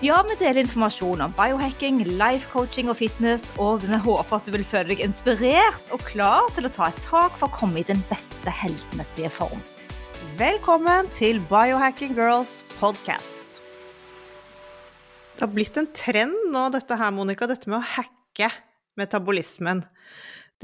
Ja, vi deler informasjon om biohacking, life coaching og fitness, og vi håper at du vil føle deg inspirert og klar til å ta et tak for å komme i den beste helsemessige form. Velkommen til Biohacking Girls podcast. Det har blitt en trend nå, dette her, Monica, dette med å hacke metabolismen.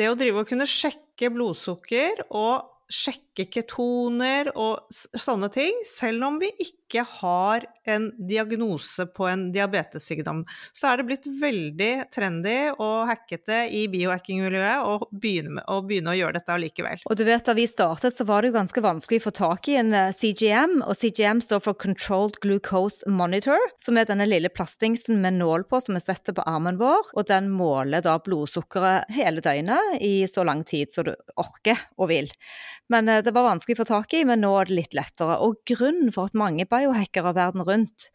Det å drive og kunne sjekke blodsukker og sjekke ketoner og sånne ting, selv om vi ikke har en diagnose på en diabetessykdom. Så er det blitt veldig trendy og hackete i biohacking-miljøet å begynne, å begynne å gjøre dette allikevel. Og du vet, Da vi startet, så var det jo ganske vanskelig å få tak i en eh, CGM, og CGM står for Controlled Glucose Monitor, som er denne lille plastingsen med nål på som vi setter på armen vår, og den måler da blodsukkeret hele døgnet i så lang tid som du orker og vil. Men eh, det var vanskelig å få tak i, men nå er det litt lettere. Og grunnen for at mange biohackere verden rundt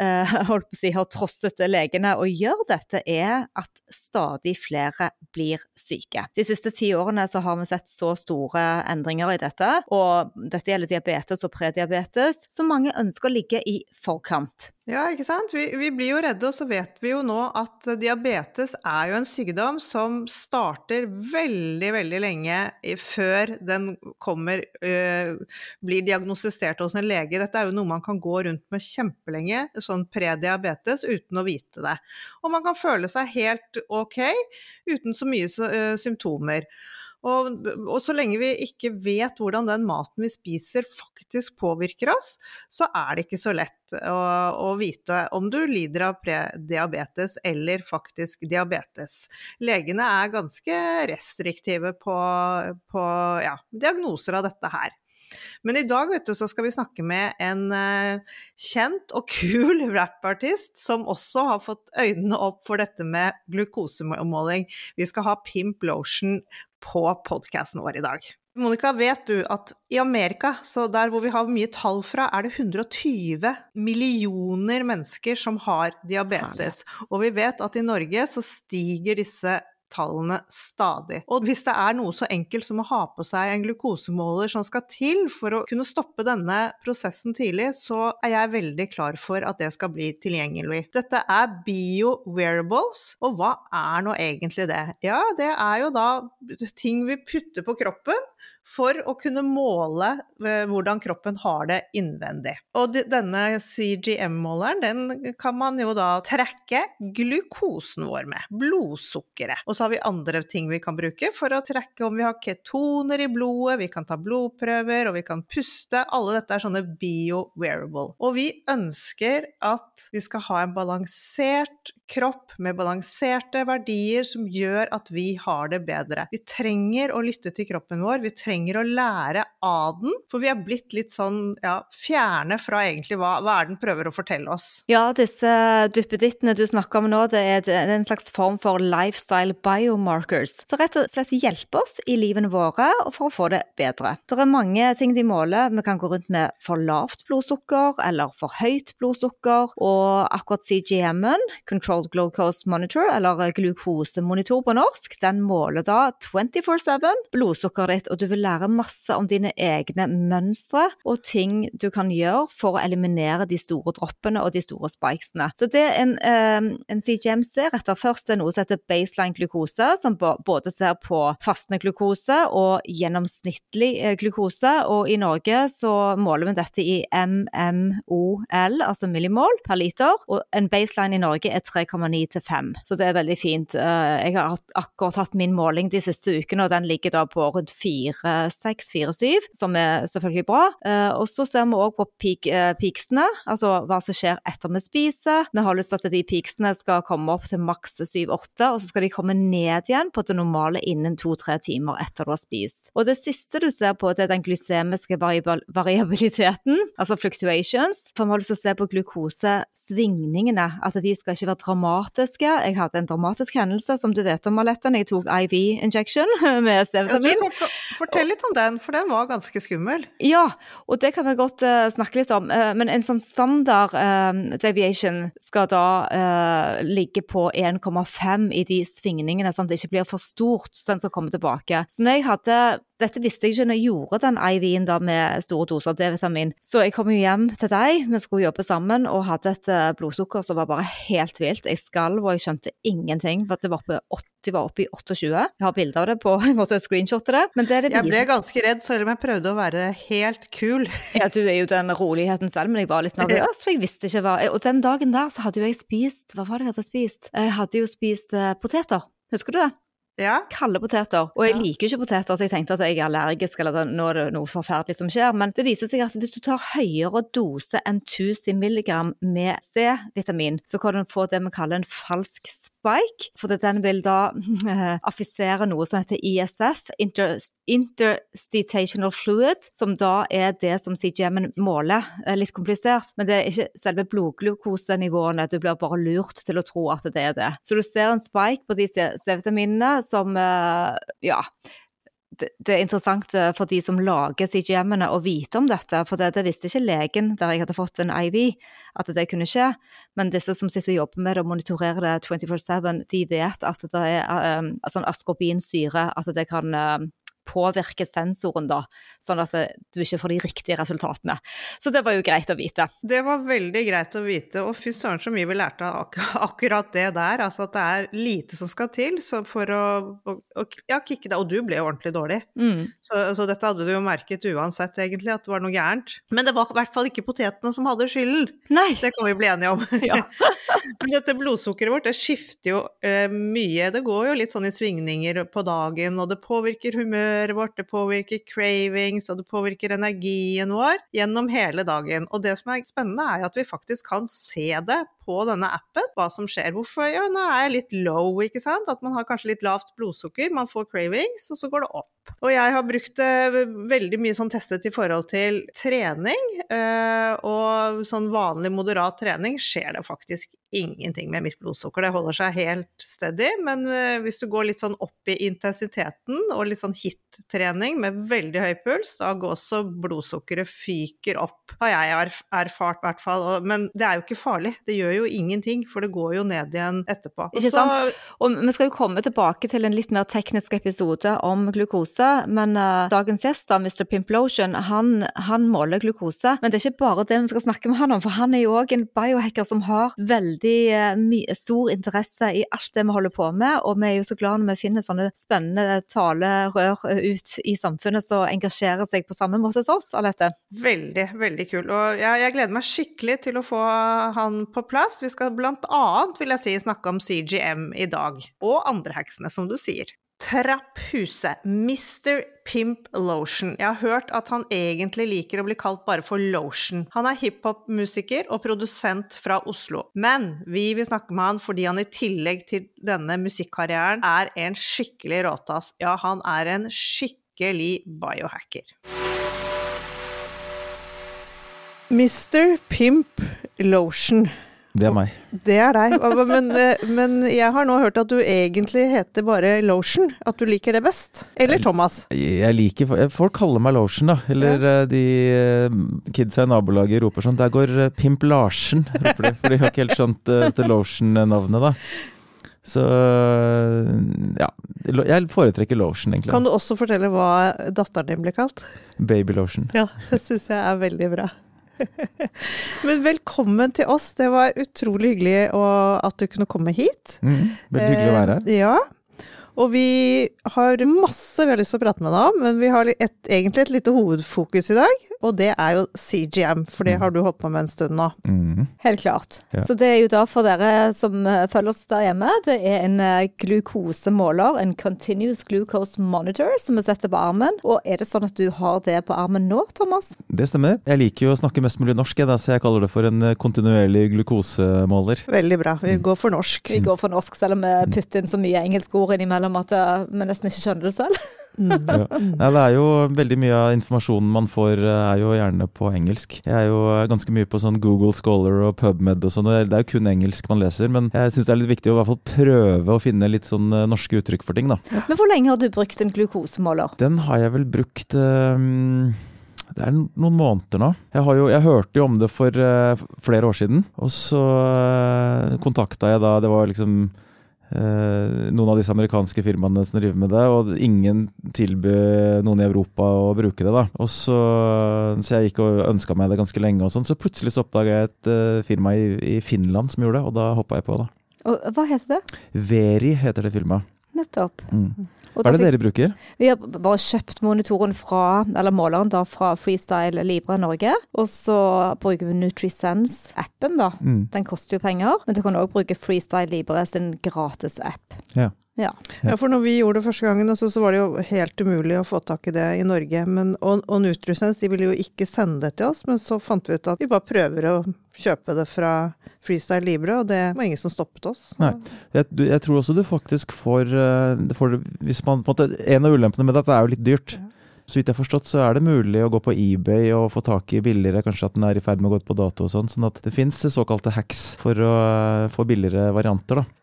uh, holdt på å si, har trosset legene og gjør dette, er at stadig flere blir syke. De siste ti årene så har vi sett så store endringer i dette, og dette gjelder diabetes og prediabetes, så mange ønsker å ligge i forkant. Ja, ikke sant. Vi, vi, blir jo redde, og så vet vi jo nå at diabetes er jo en sykdom som starter veldig, veldig lenge før den kommer øh, Blir diagnostisert hos en lege. Dette er jo noe man kan gå rundt med kjempelenge, sånn prediabetes, uten å vite det. Og man kan føle seg helt ok uten så mye øh, symptomer. Og, og, så lenge vi ikke vet hvordan den maten vi spiser faktisk påvirker oss, så er det ikke så lett å, å vite om du lider av prediabetes eller faktisk diabetes. Legene er ganske restriktive på, på ja, diagnoser av dette her. Men i dag vet du, så skal vi snakke med en uh, kjent og kul rappartist som også har fått øynene opp for dette med glukosemåling. Vi skal ha Pimp Lotion på podkasten vår i dag. Monica, vet du at i Amerika, så der hvor vi har mye tall fra, er det 120 millioner mennesker som har diabetes. Og vi vet at i Norge så stiger disse tallene stadig. Og hvis det er noe så enkelt som å ha på seg en glukosemåler som skal til for å kunne stoppe denne prosessen tidlig, så er jeg veldig klar for at det skal bli tilgjengelig. Dette er bio-wearables, og hva er nå egentlig det? Ja, det er jo da ting vi putter på kroppen for å kunne måle eh, hvordan kroppen har det innvendig. Og denne CGM-måleren den kan man jo da trekke glukosen vår med, blodsukkeret. Og så har vi andre ting vi kan bruke for å trekke om vi har ketoner i blodet, vi kan ta blodprøver, og vi kan puste. Alle dette er sånne bio-wearable. Og vi ønsker at vi skal ha en balansert kropp med balanserte verdier som gjør at vi har det bedre. Vi trenger å lytte til kroppen vår. vi trenger trenger å lære av den, for vi er blitt litt sånn ja, fjerne fra egentlig hva, hva er den prøver å fortelle oss. Ja, disse duppedittene du snakker om nå, det er, en slags form for lifestyle biomarkers, som rett og slett hjelper oss i livene våre for å få det bedre. Det er mange ting de måler. Vi kan gå rundt med for lavt blodsukker eller for høyt blodsukker, og akkurat CGM-en, Controlled Glucose Monitor, eller glukosemonitor på norsk, den måler da 24-7 blodsukkeret ditt, og du vil lære masse om dine egne mønstre og ting du kan gjøre for å eliminere de store droppene og de store spikesene. Så det en, eh, en CGM ser etter først, er noe som heter baseline glukose, som både ser på fastende glukose og gjennomsnittlig eh, glukose. Og i Norge så måler vi dette i MMOL, altså millimol per liter. Og en baseline i Norge er 3,9 til 5, så det er veldig fint. Eh, jeg har akkurat hatt min måling de siste ukene, og den ligger da på rundt 4 4-6-4-7, som er selvfølgelig bra. Eh, og så ser vi òg på peak, eh, peaksene, altså hva som skjer etter vi spiser. Vi har lyst til at de peaksene skal komme opp til maks 7-8, og så skal de komme ned igjen på det normale innen 2-3 timer etter du har spist. Og det siste du ser på, det er den glysemiske variabiliteten, altså fluctuations. For vi har lyst til å se på glukosesvingningene, at de skal ikke være dramatiske. Jeg hadde en dramatisk hendelse, som du vet om, Alette, når jeg tok IV injection med C-vitamin. Fortell litt om den, for den var ganske skummel. Ja, og det kan vi godt uh, snakke litt om. Uh, men en sånn standard uh, deviation skal da ligge på 1,5 i de svingningene, sånn at det ikke blir for stort, så den skal komme tilbake. Så når jeg hadde dette visste jeg ikke når jeg gjorde den IV-en da med store doser D-vitamin. Så jeg kom jo hjem til deg, vi skulle jobbe sammen, og hadde et blodsukker som var bare helt vilt. Jeg skalv og jeg skjønte ingenting, for det var oppe, 80, var oppe i 28. Jeg har bilde av det på en måte et screenshot til det. Men det, er det jeg ble ganske redd, selv om jeg prøvde å være helt kul. ja, du er jo den roligheten selv, men jeg var litt nervøs, for jeg visste ikke hva Og den dagen der så hadde jo jeg spist Hva var det jeg hadde spist? Jeg hadde jo spist eh, poteter. Husker du det? Ja. Kalde poteter. Og jeg liker ikke poteter, så jeg tenkte at jeg er allergisk eller nå er det noe forferdelig som skjer. Men det viser seg at hvis du tar høyere dose enn 1000 mg med C-vitamin, så kan du få det vi kaller en falsk spike. For den vil da affisere noe som heter ISF, Inter interstitational fluid, som da er det som CGM-en måler. Litt komplisert, men det er ikke selve blodglukosenivåene. Du blir bare lurt til å tro at det er det. Så du ser en spike på de C-vitaminene som eh, ja, det er interessant eh, for de som lager CGM-ene å vite om dette, for det, det, visste ikke legen der jeg hadde fått en IV at det kunne skje. Men disse som sitter og jobber med det og monitorerer det 24-7, de vet at det er um, sånn askorbinsyre, at det kan um, påvirke sensoren, da, sånn at du ikke får de riktige resultatene. Så det var jo greit å vite. Det var veldig greit å vite, og fy søren så mye vi lærte av ak akkurat det der. Altså at det er lite som skal til for å, å, å ja, kicke deg. Og du ble jo ordentlig dårlig. Mm. Så, så, dette hadde du jo merket uansett, egentlig, at det var noe gærent. Men det var i hvert fall ikke potetene som hadde skylden. Nei. Det kan vi bli enige om. Ja. Dette blodsukkeret vårt, det skifter jo eh, mye. Det går jo litt sånn i svingninger på dagen, og det påvirker humør humøret vårt, det påvirker cravings, og det påvirker energien vår gjennom hele dagen. Og det som er spennende, er at vi faktisk kan se det på denne appen, hva som skjer. Hvorfor? Ja, nå er jeg litt low, ikke sant. At man har kanskje litt lavt blodsukker, man får cravings, og så går det opp. Og jeg har brukt det veldig mye sånn testet i forhold til trening, eh, og sånn vanlig moderat trening skjer det faktisk ingenting med mitt blodsukker. Det holder seg helt steady, men eh, hvis du går litt sånn opp i intensiteten og litt sånn hit-trening med veldig høy puls, da går også blodsukkeret fyker opp, har jeg erfart i hvert fall. Men det er jo ikke farlig, det gjør jo ingenting, for det går jo ned igjen etterpå. Ikke sant. Og vi skal jo komme tilbake til en litt mer teknisk episode om glukose, men uh, dagens gjest, da, Mr. Pimplotion, han, han måler glukose. Men det er ikke bare det vi skal snakke med han om, for han er jo òg en biohacker som har veldig uh, stor interesse i alt det vi holder på med, og vi er jo så glad når vi finner sånne spennende talerør eh, ut i samfunnet som engasjerer seg på samme måte som oss, Alette. Veldig, veldig kul. Og jeg, jeg, gleder meg skikkelig til å få han på plass. Vi skal blant annet, vil jeg si, snakke om CGM i dag, og andre heksene, som du sier. Trapphuset, Mr. Pimp Lotion. Jeg har hørt at han egentlig liker å bli kalt bare for Lotion. Han er hiphop-musiker og produsent fra Oslo. Men vi vil snakke med han fordi han i tillegg til denne musikkarrieren er en skikkelig råtass. Ja, han er en skikkelig biohacker. Mr. Pimp Lotion. Det er meg. Det er deg. Men, eh, men, jeg har nå hørt at du egentlig heter bare Lotion. At du liker det best. Eller Thomas. Jeg liker Folk kaller meg Lotion, da. Eller ja. Eh, de eh, kidsa i nabolaget roper sånn Der går Pimp Larsen, roper de. For de har ikke helt skjønt dette Lotion-navnet, da. Så ja. Jeg foretrekker lotion, egentlig. Kan du også fortelle hva datteren din ble kalt? Baby lotion. Ja, det syns jeg er veldig bra. Men velkommen til oss. Det var utrolig hyggelig å, at du kunne komme hit. Mm, veldig hyggelig å være her. Eh, ja. Og vi har masse vi har lyst til å prate med deg om, men vi har et, egentlig et lite hovedfokus i dag, og det er jo CGM, for det har du holdt på med en stund nå. Mm. Helt klart. Ja. Så det er jo da for dere som eh, følger oss der hjemme, det er en eh, glukosemåler, en continuous glucose monitor, som vi setter på armen. Og er det sånn at du har det på armen nå, Thomas? Det stemmer. Jeg liker jo å snakke mest mulig norsk, jeg, da, så jeg kaller det for en eh, kontinuerlig glukosemåler. Veldig bra, vi går for norsk. Vi går for norsk, selv om vi putter inn så mye engelske ord innimellom at eh, vi nesten ikke skjønner det selv. Ja. ja. det er jo veldig mye av informasjonen man får eh, er jo gjerne på engelsk. Jeg er jo eh, ganske mye på sånn Google Scholar og PubMed og sånn, og det er jo kun engelsk man leser. Men jeg syns det er litt viktig å i hvert fall prøve å finne litt sånn eh, norske uttrykk for ting, da. Men hvor lenge har du brukt en glukosemåler? Den har jeg vel brukt um det er noen måneder nå. Jeg, har jo, jeg hørte jo om det for uh, flere år siden. Og så uh, kontakta jeg da Det var liksom noen av disse amerikanske firmaene som driver med det, og ingen tilbød noen i Europa å bruke det. da. Og Så så jeg gikk og ønska meg det ganske lenge, og sånn, så plutselig så oppdaga jeg et eh, firma i, i Finland som gjorde det, og da hoppa jeg på. da. Og hva heter det? Veri heter det firmaet. Nettopp. Mm. Hva er det fikk- dere bruker? Vi har bare kjøpt monitoren fra, eller måleren da, fra Freestyle Libre Norge. Og så bruker vi NutriSense-appen, da. Mm. Den koster jo penger, men du kan òg bruke Freestyle Libre sin gratis-app. Ja. Ja. Ja, for når vi gjorde det første gangen, altså, så var det jo helt umulig å få tak i det i Norge. Men, og, og Nutrisense de ville jo ikke sende det til oss, men så fant vi ut at vi bare prøver å kjøpe det fra Freestyle Libre, og det var ingen som stoppet oss. Nei. Jeg, du, jeg tror også du faktisk får, eh, får hvis man, på en, måte, en av ulempene med det er at det er jo litt dyrt. Så vidt jeg har forstått, så er det mulig å gå på eBay og få tak i billigere, kanskje at den er i ferd med å gå ut på dato og sånn. Sånn at det fins såkalte hacks for å eh, få billigere varianter, da.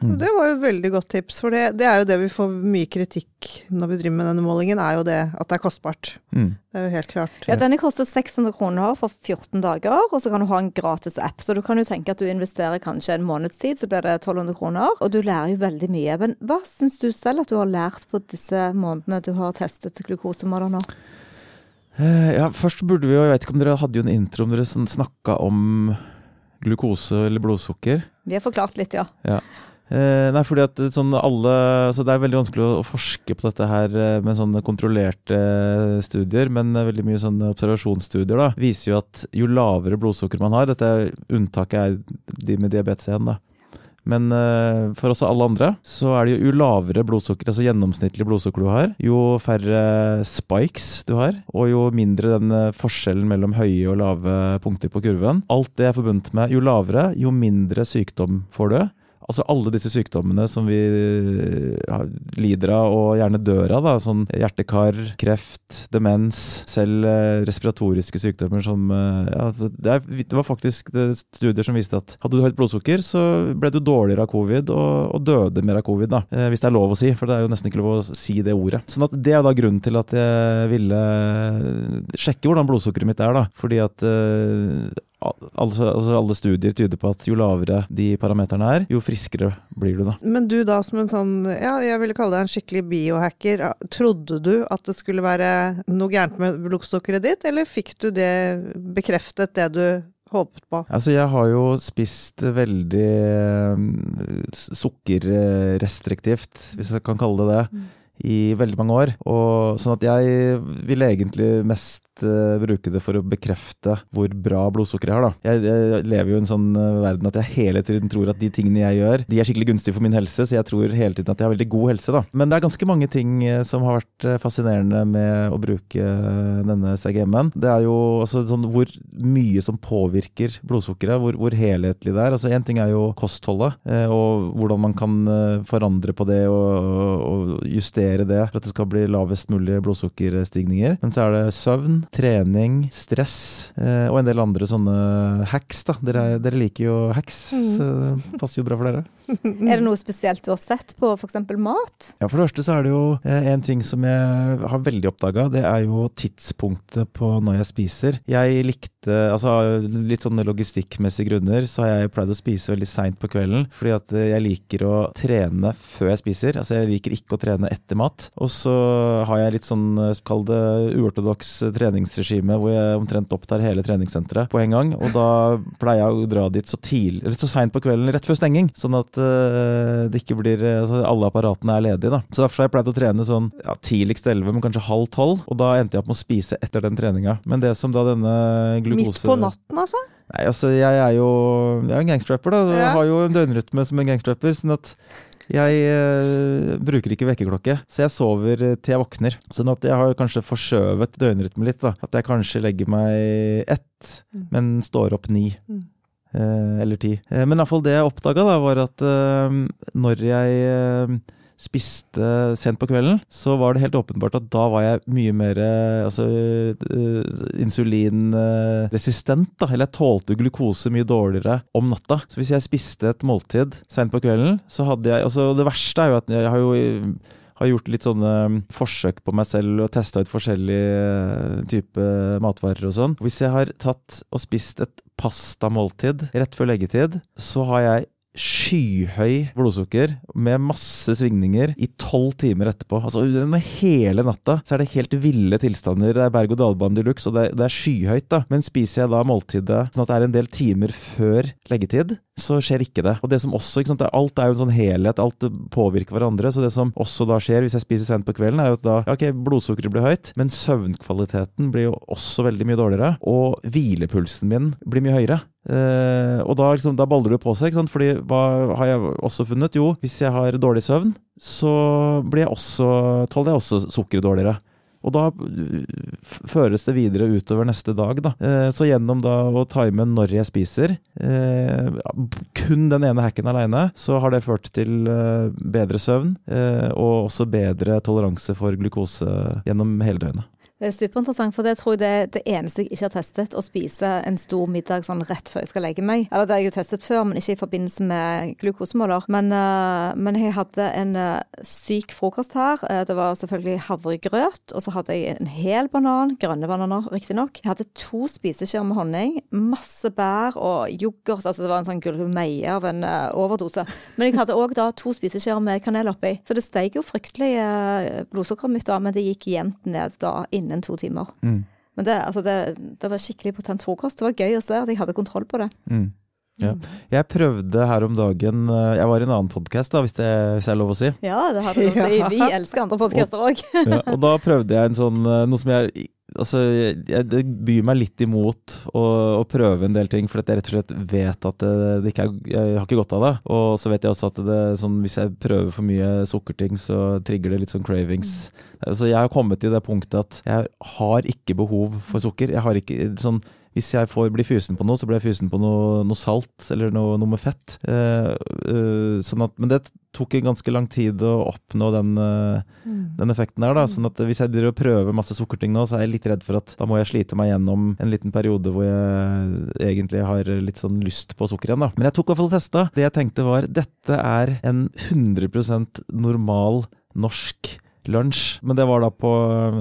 Mm. det var jo et veldig godt tips, for det, det er jo det vi får mye kritikk når vi driver med denne målingen, er jo det at det er kostbart. Mm. Det er jo helt klart. Ja, denne koster 600 kroner for 14 dager, og så kan du ha en gratis app. Så du kan jo tenke at du investerer kanskje en månedstid, så blir det 1200 kroner. Og du lærer jo veldig mye. Men hva syns du selv at du har lært på disse månedene du har testet glukosemåler nå? Eh, Ja, først burde vi jo, jeg vet ikke om dere hadde jo en intro om dere snakka om glukose eller blodsukker. Vi har forklart litt, ja. ja. Eh, nei, fordi at sånn alle Så det er veldig vanskelig å, å forske på dette her eh, med sånne kontrollerte eh, studier, men veldig mye sånne observasjonsstudier da, viser jo at jo lavere blodsukker man har Dette er, unntaket er de med diabetes 1, da. Men uh, for og alle andre så er det jo jo lavere blodsukker, altså gjennomsnittlig blodsukker du har, jo færre spikes du har, og jo mindre den forskjellen mellom høye og lave punkter på kurven. Alt det er forbundet med jo lavere, jo mindre sykdom får du. Altså alle disse sykdommene som vi eh, lider av og gjerne dør av, da, sånn hjertekar, kreft, demens, selv eh, respiratoriske sykdommer som eh, ja, altså, det, er, det var faktisk studier som viste at hadde du høyt blodsukker, så ble du dårligere av covid og, og døde mer av covid, da. Hvis det er lov å si, for det er jo nesten ikke lov å si det ordet. Sånn at det er da grunnen til at jeg ville sjekke hvordan blodsukkeret mitt er, da. Fordi at altså, altså alle studier tyder på at jo lavere de parameterne er, jo friskere blir du da. Men du da som en sånn, ja, jeg ville kalle deg en skikkelig biohacker, trodde du at det skulle være noe gærent med blodsukkeret ditt, eller fikk du det bekreftet, det du håpet på? Altså, jeg har jo spist veldig eh, sukkerrestriktivt, hvis jeg kan kalle det det, i veldig mange år. Og sånn at jeg ville egentlig mest eh, bruke det for å bekrefte hvor bra blodsukkeret jeg har, da. Jeg, jeg lever jo i en sånn eh, verden at jeg hele tiden tror at de tingene jeg gjør, de er skikkelig gunstige for min helse, så jeg tror hele tiden at jeg har veldig god helse, da. Men det er ganske mange ting eh, som har vært fascinerende med å bruke denne CGM-en. Det er jo altså sånn hvor mye som påvirker blodsukkeret, hvor, hvor helhetlig det er. Altså ting er jo kostholdet, eh, og hvordan man kan forandre på det og, og justere det for at det skal bli lavest mulig blodsukkerstigninger. Men så er det søvn, trening, stress eh, og en del andre sånne hacks. da. Dere, dere liker jo hacks, så det passer jo bra for dere. Er det noe spesielt du har sett på f.eks. mat? Ja, For det første så er det jo eh, en ting som jeg har veldig oppdaga. Det er jo tidspunktet på når jeg spiser. Jeg likte Altså litt sånne logistikkmessige grunner så har jeg pleid å spise veldig seint på kvelden. Fordi at eh, jeg liker å trene før jeg spiser. Altså jeg liker ikke å trene etter mat. Og så har jeg litt sånn, eh, kall det uortodoks treningsregime hvor jeg omtrent opptar hele treningssenteret på en gang. Og da pleier jeg å dra dit så tidlig, eller så seint på kvelden rett før stenging, sånn at uh, det ikke blir altså, alle apparatene er ledige. da. Så derfor har jeg pleid å trene sånn ja, tidligst 11, men kanskje halv 12. Og da endte jeg opp med å spise etter den treninga. Men det som da denne glukose Midt på natten, altså? Nei, altså jeg er jo jeg er en gangstrapper, da. Ja. Har jo en døgnrytme som en gangstrapper. sånn at jeg uh, bruker ikke vekkerklokke, så jeg sover til jeg våkner. Sånn at jeg har kanskje forskjøvet døgnrytmen litt. da. At jeg kanskje legger meg ett, mm. men står opp ni. Mm. Uh, eller ti. Uh, men iallfall det jeg oppdaga, var at når jeg spiste sent på kvelden, så var det helt åpenbart at da var jeg mye mer altså, uh, insulinresistent. da, Eller jeg tålte glukose mye dårligere om natta. Så hvis jeg spiste et måltid sent på kvelden, så hadde jeg altså Det verste er jo at jeg har jo har gjort litt sånne forsøk på meg selv og testa ut forskjellige typer matvarer og sånn. Hvis jeg har tatt og spist et pastamåltid rett før leggetid, så har jeg skyhøy blodsukker med masse svingninger i tolv timer etterpå. Altså Hele natta så er det helt ville tilstander. Det er berg-og-dal-bane de luxe, og det er, det er, skyhøyt. da. Men spiser jeg da måltidet sånn at det er en del timer før leggetid, så skjer ikke det. Og det som også, ikke sant, Alt er jo en sånn helhet, alt påvirker hverandre. Så det som også da skjer hvis jeg spiser sent på kvelden, er jo at da ok, blodsukkeret blir høyt, men søvnkvaliteten blir jo også veldig mye dårligere. Og hvilepulsen min blir mye høyere. Uh, og da, liksom, da baller det på seg. ikke sant? Fordi hva har jeg også funnet? Jo, hvis jeg har dårlig søvn, så blir jeg også, tåler jeg også sukkeret dårligere. Og da føres det videre utover neste dag. da. Uh, så gjennom da å time når jeg spiser, kun den ene hacken aleine, så har det ført til bedre søvn og også bedre toleranse for glukose gjennom hele døgnet. Er superinteressant, for det tror jeg det er det eneste jeg ikke har testet. Å spise en stor middag sånn rett før jeg skal legge meg. Eller det har jeg jo testet før, men ikke i forbindelse med glukosemåler. Men, uh, men jeg hadde en uh, syk frokost her. Uh, det var selvfølgelig havregrøt, og så hadde jeg en hel banan, grønne bananer riktignok. Jeg hadde to spiseskjeer med honning, masse bær og yoghurt. Altså det var en sånn gulmeie av en overdose. Men jeg hadde òg da to spiseskjeer med kanel oppi. Så det steg jo fryktelig blodsukkeret mitt da, men det gikk jevnt ned da innen innen to timer. Mm. Men det, altså det, det, var skikkelig potent frokost. Det var gøy å se at jeg hadde kontroll på det. Mm. Ja. Jeg prøvde her om dagen eh, Jeg var i en annen podkast, hvis, hvis, det er lov å si. Ja, det har du lov å si. Vi elsker andre podkaster òg. ja, og da prøvde jeg en sånn eh, Noe som jeg Altså, jeg, det byr meg litt imot å, å, prøve en del ting, for jeg rett og slett vet at det, det ikke er Jeg har ikke godt av det. Og så vet jeg også at det, sånn, hvis jeg prøver for mye sukkerting, så trigger det litt sånn cravings. Mm. Så jeg har kommet til det punktet at jeg har ikke behov for sukker. Jeg har ikke sånn hvis jeg får bli fysen på noe, så blir jeg fysen på noe, noe salt eller noe, noe med fett. Uh, uh, sånn at, men det tok en ganske lang tid å oppnå den, uh, mm. den effekten der. Da. Sånn at hvis jeg driver og prøver masse sukkerting nå, så er jeg litt redd for at da må jeg slite meg gjennom en liten periode hvor jeg egentlig har litt sånn lyst på sukker igjen. Da. Men jeg tok i hvert fall testa. Det jeg tenkte var dette er en 100% normal norsk lunsj. Men det var da på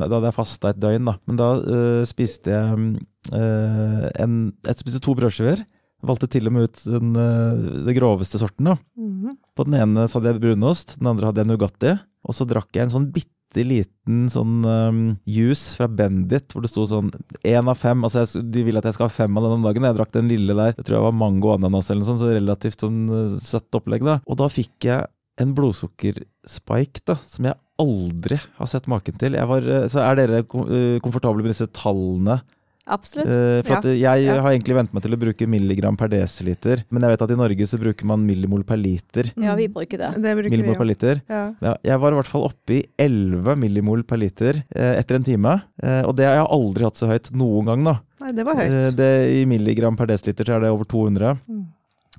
Da hadde jeg fasta et døgn, da. Men da uh, spiste jeg uh, en Jeg spiste to brødskiver. Valgte til og med ut den, uh, det groveste sorten, da. Mm -hmm. På den ene så hadde jeg brunost, den andre hadde jeg Nugatti. Og så drakk jeg en sånn bitte liten sånn um, juice fra Bendit hvor det sto sånn én av fem. Altså jeg, de vil at jeg skal ha fem av den om dagen. Jeg drakk den lille der. Jeg tror jeg var mango og ananas eller noe sånt, så relativt sånn uh, søtt opplegg, da. Og da fikk jeg en blodsukkerspike da, som jeg aldri har sett maken til. Var, eh, så er dere eh, komfortable med disse tallene? Absolutt. Uh, for ja. Jeg ja. har egentlig vent meg til å bruke milligram per desiliter, men jeg vet at i Norge så bruker man millimol per liter. Ja, vi bruker det. det bruker millimol vi, per liter. Ja. jeg var i hvert fall oppe i 11 millimol per liter uh, etter en time, uh, og det har jeg aldri hatt så høyt noen gang, da. Nei, det var høyt. Det, I milligram per desiliter så er det over 200. Mm.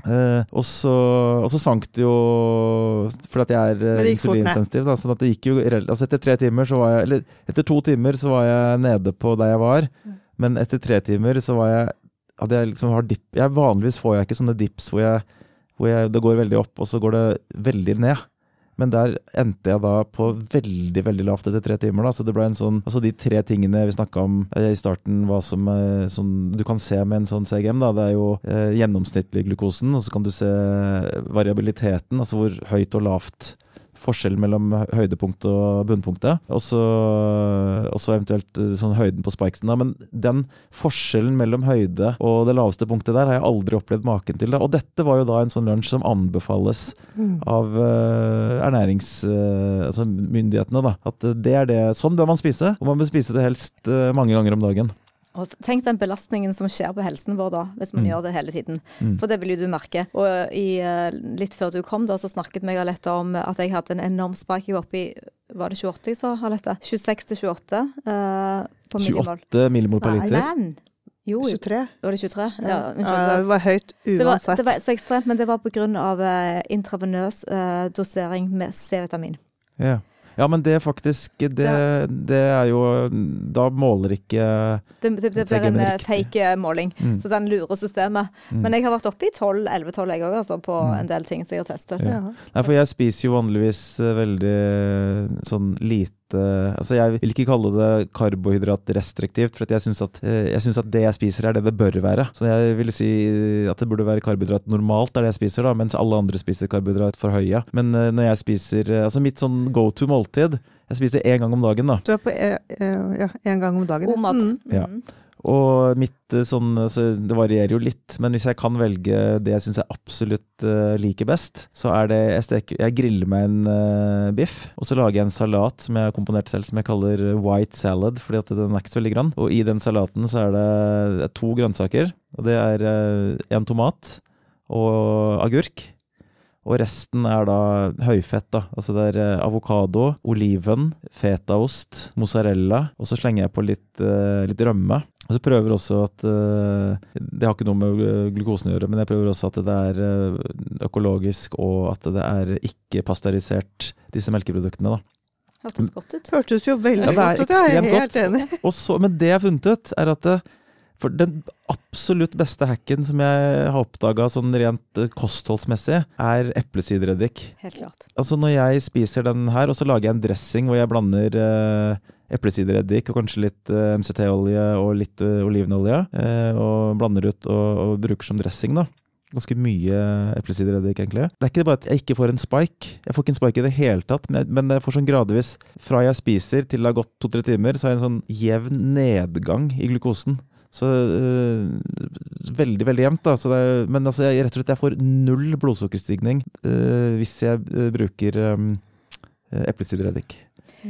Uh, og, så, og, så, sank det jo fordi at jeg er insulinsensitiv. Da, sånn at det gikk jo altså Etter tre timer så var jeg Eller etter to timer så var jeg nede på der jeg var. Mm. Men etter tre timer så var jeg hadde jeg liksom har dip, jeg, Vanligvis får jeg ikke sånne dips hvor, jeg, hvor jeg, det går veldig opp, og så går det veldig ned. Men der endte jeg da på veldig veldig lavt etter tre timer. da, så det ble en sånn, altså De tre tingene vi snakka om eh, i starten, hva som eh, sånn, du kan se med en sånn CGM, da, det er jo eh, gjennomsnittlig glukosen, og så kan du se variabiliteten, altså hvor høyt og lavt forskjellen mellom høydepunktet og bunnpunktet. Og så eventuelt eh, sånn høyden på spikesen. da, Men den forskjellen mellom høyde og det laveste punktet der har jeg aldri opplevd maken til. da, Og dette var jo da en sånn lunsj som anbefales av uh, ernæringsmyndighetene. Uh, altså da, At det er det, sånn bør man spise, og man bør spise det helst uh, mange ganger om dagen. Og tenk den belastningen som skjer på helsen vår da, hvis man mm. gjør det hele tiden. Mm. For det vil jo du merke. Og i, litt før du kom da, så snakket meg Alette om at jeg hadde en enorm spark. Jeg var det 28 jeg sa, Alette? 26 til 28 uh, på millimol. 28 millimol per liter? Nei, jo, 23. Var det 23? Ja, ja det var høyt uansett. Det var, det var så ekstremt, men det var pga. Uh, intravenøs uh, dosering med C-vitamin. Ja. Ja, men det faktisk det, det, er jo Da måler ikke Det, det, det blir en eh, fake eh, måling, mm. så den lurer systemet. Mm. Men jeg har vært oppe i 12-11-12 jeg òg, altså, på mm. en del ting som jeg har testet. Ja. Nei, for jeg spiser jo vanligvis eh, veldig sånn lite Altså, jeg vil ikke kalle det karbohydratrestriktivt, for jeg syns at, jeg synes at det jeg spiser, er det det bør være. Så jeg vil si at det burde være karbohydrat normalt, er det jeg spiser, da, mens alle andre spiser karbohydrat for høye. Men når jeg spiser Altså mitt sånn go to måltid. Jeg spiser én gang om dagen, da. Du er på én ja, gang om dagen? God mat. Mm. Ja. Og mitt eh, sånn altså, Det varierer jo litt, men hvis jeg kan velge det jeg syns jeg absolutt uh, liker best, så er det jeg, steker, jeg griller meg en uh, biff, og så lager jeg en salat som jeg har komponert selv, som jeg kaller white salad, fordi at den er ikke så veldig grann. Og i den salaten så er det, det er to grønnsaker, og det er uh, en tomat og agurk. Og resten er da høyfett. da. Altså det er eh, avokado, oliven, fetaost, mozzarella. Og så slenger jeg på litt, uh, litt rømme. Og så prøver også at uh, Det har ikke noe med glukosen å gjøre, men jeg prøver også at det er økologisk, og at det er ikke pasteurisert, disse melkeproduktene. da. Hørtes godt ut. Hørtes jo veldig ja, godt ut, jeg er helt enig. Så, men det jeg har funnet ut, er at det, for den absolutt beste hacken som jeg har oppdaga sånn rent eh, kostholdsmessig, er eplesidereddik. Helt klart. Altså når jeg spiser den her, og så lager jeg en dressing hvor jeg blander eh, eplesidereddik og kanskje litt eh, MCT-olje og litt uh, olivenolje, eh, og blander ut og, og, bruker som dressing, da. Ganske mye eplesidereddik, egentlig. Det er ikke bare at jeg ikke får en spike. Jeg får ikke en spike i det hele tatt, men jeg får sånn gradvis Fra jeg spiser til det har gått to-tre timer, så har jeg en sånn jevn nedgang i glukosen. Så øh, veldig, veldig jevnt, da. Er, men altså, jeg, rett og slett jeg får null blodsukkerstigning øh, hvis jeg øh, bruker øh, eplesidereddik.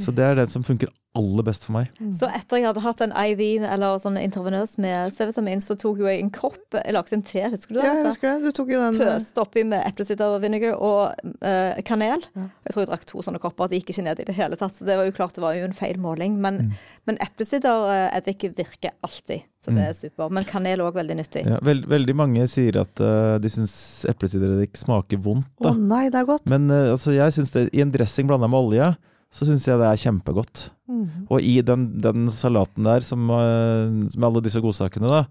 Så det er det som funker aller best for meg. Mm. Så etter jeg hadde hatt en IV, eller sånn intravenøs med C-vitamin, så tok jo jeg en kopp Jeg lagde en te, husker du det? Ja, jeg husker det. Du tok jo den Pøste oppi med eplesider vinegar og uh, kanel. Ja. Jeg tror jeg drakk to sånne kopper. Det gikk ikke ned i det hele tatt. Så det var jo klart det var jo en feil måling. Men, mm. men eplesidereddik uh, virker alltid. Så det er mm. super. Men kanel er òg veldig nyttig. Ja, veld, veldig mange sier at uh, de syns eplesidereddik smaker vondt. Å oh, nei, det er godt. Men altså, jeg syns det i en dressing blanda med olje så syns jeg det er kjempegodt. Mm. Og i den, den, salaten der, som, eh, med alle disse godsakene, da,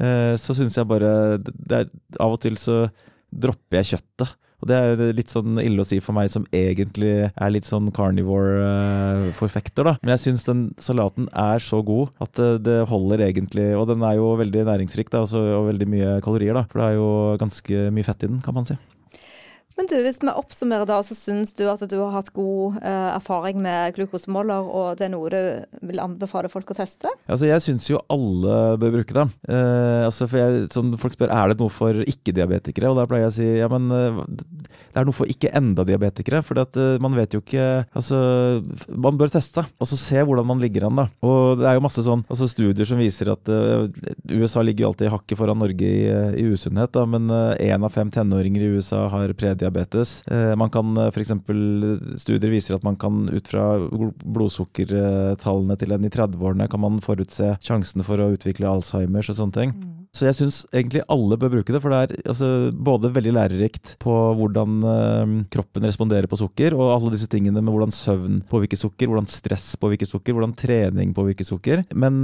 eh, så syns jeg bare det er, Av og til så dropper jeg kjøttet. Og det er litt sånn ille å si for meg som egentlig er litt sånn carnivore-forfekter, da. Men jeg syns den salaten er så god at det, det, holder egentlig. Og den er jo veldig næringsrik, da, og veldig mye kalorier, da. For det er jo ganske mye fett i den, kan man si. Men du, hvis vi oppsummerer da, så syns du at du har hatt god eh, erfaring med glukosemåler, og det er noe du vil anbefale folk å teste? Altså, jeg syns jo alle bør bruke det. Eh, altså, for jeg, sånn, folk spør er det noe for ikke-diabetikere, og da pleier jeg å si ja, men eh, det er noe for ikke enda diabetikere. For uh, man vet jo ikke Altså, man bør teste og så se hvordan man ligger an, da. Og det er jo masse sånn altså studier som viser at uh, USA ligger jo alltid hakket foran Norge i, i usunnhet, da, men én uh, av fem tenåringer i USA har prediabetes diabetes. Eh, man kan for f.eks. Studier viser at man kan ut fra blodsukkertallene til en i 30-årene kan man forutse sjansene for å utvikle Alzheimers og sånne ting. Mm. Så jeg syns egentlig alle bør bruke det, for det er altså, både veldig lærerikt på hvordan øh, kroppen responderer på sukker, og alle disse tingene med hvordan søvn påvirker sukker, hvordan stress påvirker sukker, hvordan trening påvirker sukker. Men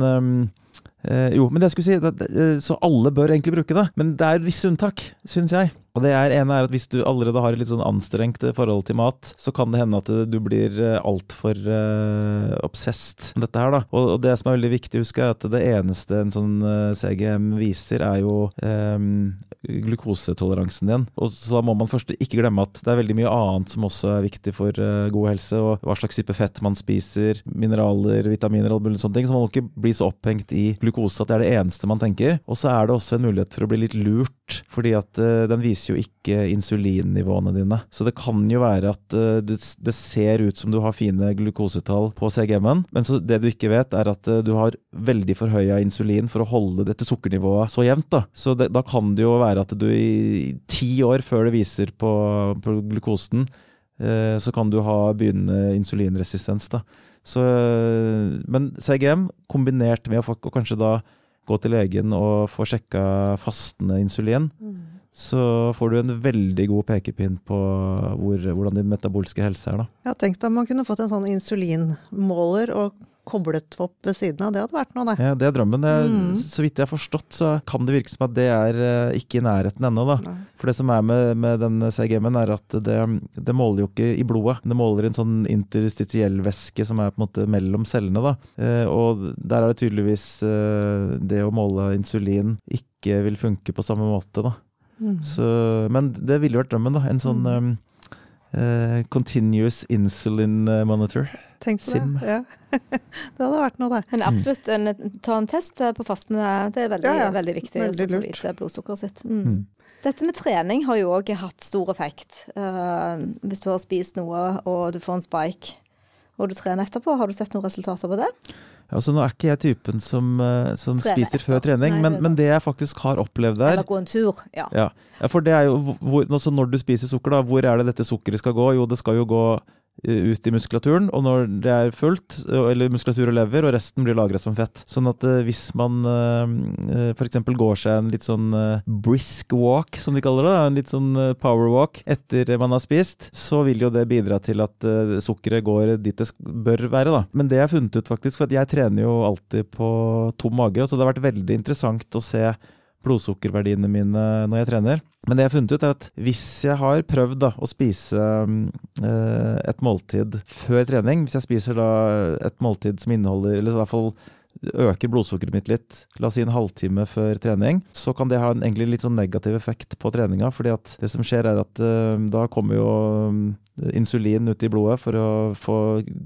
Eh, jo, men det jeg skulle si, det, så alle bør egentlig bruke det. Men det er visse unntak, syns jeg. Og det er ene er at hvis du allerede har et litt sånn anstrengt forhold til mat, så kan det hende at du blir altfor uh, obsessed med dette her, da. Og, og, det som er veldig viktig å huske, er at det eneste en sånn CGM viser, er jo um, glukosetoleransen din. Og så da må man først ikke glemme at det er veldig mye annet som også er viktig for uh, god helse, og hva slags type fett man spiser, mineraler, vitaminer og sånne ting. Så man må ikke bli så opphengt i glukose at det er det eneste man tenker. Og så er det også en mulighet for å bli litt lurt, fordi at den viser jo ikke insulinnivåene dine. Så det kan jo være at uh, det ser ut som du har fine glukosetall på CGM-en, men det du ikke vet, er at uh, du har veldig forhøya insulin for å holde dette sukkernivået så jevnt. Da. Så det, da kan det jo være at du i ti år før det viser på, på glukosen, uh, så kan du ha begynnende insulinresistens. da. Så, men CGM kombinert med å kanskje da gå til legen og få sjekka fastende insulin, mm så får du en veldig god pekepinn på hvor, hvordan din metabolske helse er. Da. Ja, tenk deg om man kunne fått en sånn insulinmåler og koblet opp ved siden av. Det hadde vært noe, det. Ja, det er drømmen. Mm. Så vidt jeg har forstått, så kan det virke som at det er uh, ikke i nærheten ennå, da. Nei. For det som er med, med den CGM-en, er at det, det, måler jo ikke i blodet. Det måler en sånn interstitiell væske som er på en måte mellom cellene, da. Uh, og der er det tydeligvis uh, det å måle insulin ikke vil funke på samme måte, da. Mm. Så, men det ville vært drømmen, da. En sånn mm. Uh, continuous insulin eh, monitor. Tenk på Sim. det. Ja. det hadde vært noe, det. Men absolutt, en, ta en test på fasten. Det er veldig, ja, ja. veldig viktig veldig å få vite blodsukkeret sitt. Mm. mm. Dette med trening har jo òg hatt stor effekt. Uh, hvis du har spist noe og du får en spike og du trener etterpå, har du sett noen resultater på det? Altså, nå er ikke jeg typen som, uh, som spiser før trening, Nei, men, det men, det jeg faktisk har opplevd der Eller gå en tur, ja. ja. For det er jo hvor, Når du spiser sukker, da, hvor er det dette sukkeret skal gå? Jo, det skal jo gå Eh, ut i muskulaturen, og når det er fullt, eh, eller muskulatur og lever, og resten blir lagra som fett. Sånn at uh, hvis man uh, f.eks. går seg en litt sånn brisk walk, som de kaller det, en litt sånn power walk etter man har spist, så vil jo det bidra til at sukkeret går dit det bør være, da. Men det jeg har funnet ut, faktisk, for jeg trener jo alltid på tom mage, så det har vært veldig interessant å se blodsukkerverdiene mine når jeg trener. Men det jeg har funnet ut, er at hvis jeg har prøvd da, å spise eh, et måltid før trening, hvis jeg spiser da et måltid som inneholder, eller i hvert fall øker blodsukkeret mitt litt, la oss si en halvtime før trening, så kan det ha en egentlig litt sånn negativ effekt på treninga. fordi at det som skjer, er at eh, da kommer jo øh, insulin ut i blodet for å få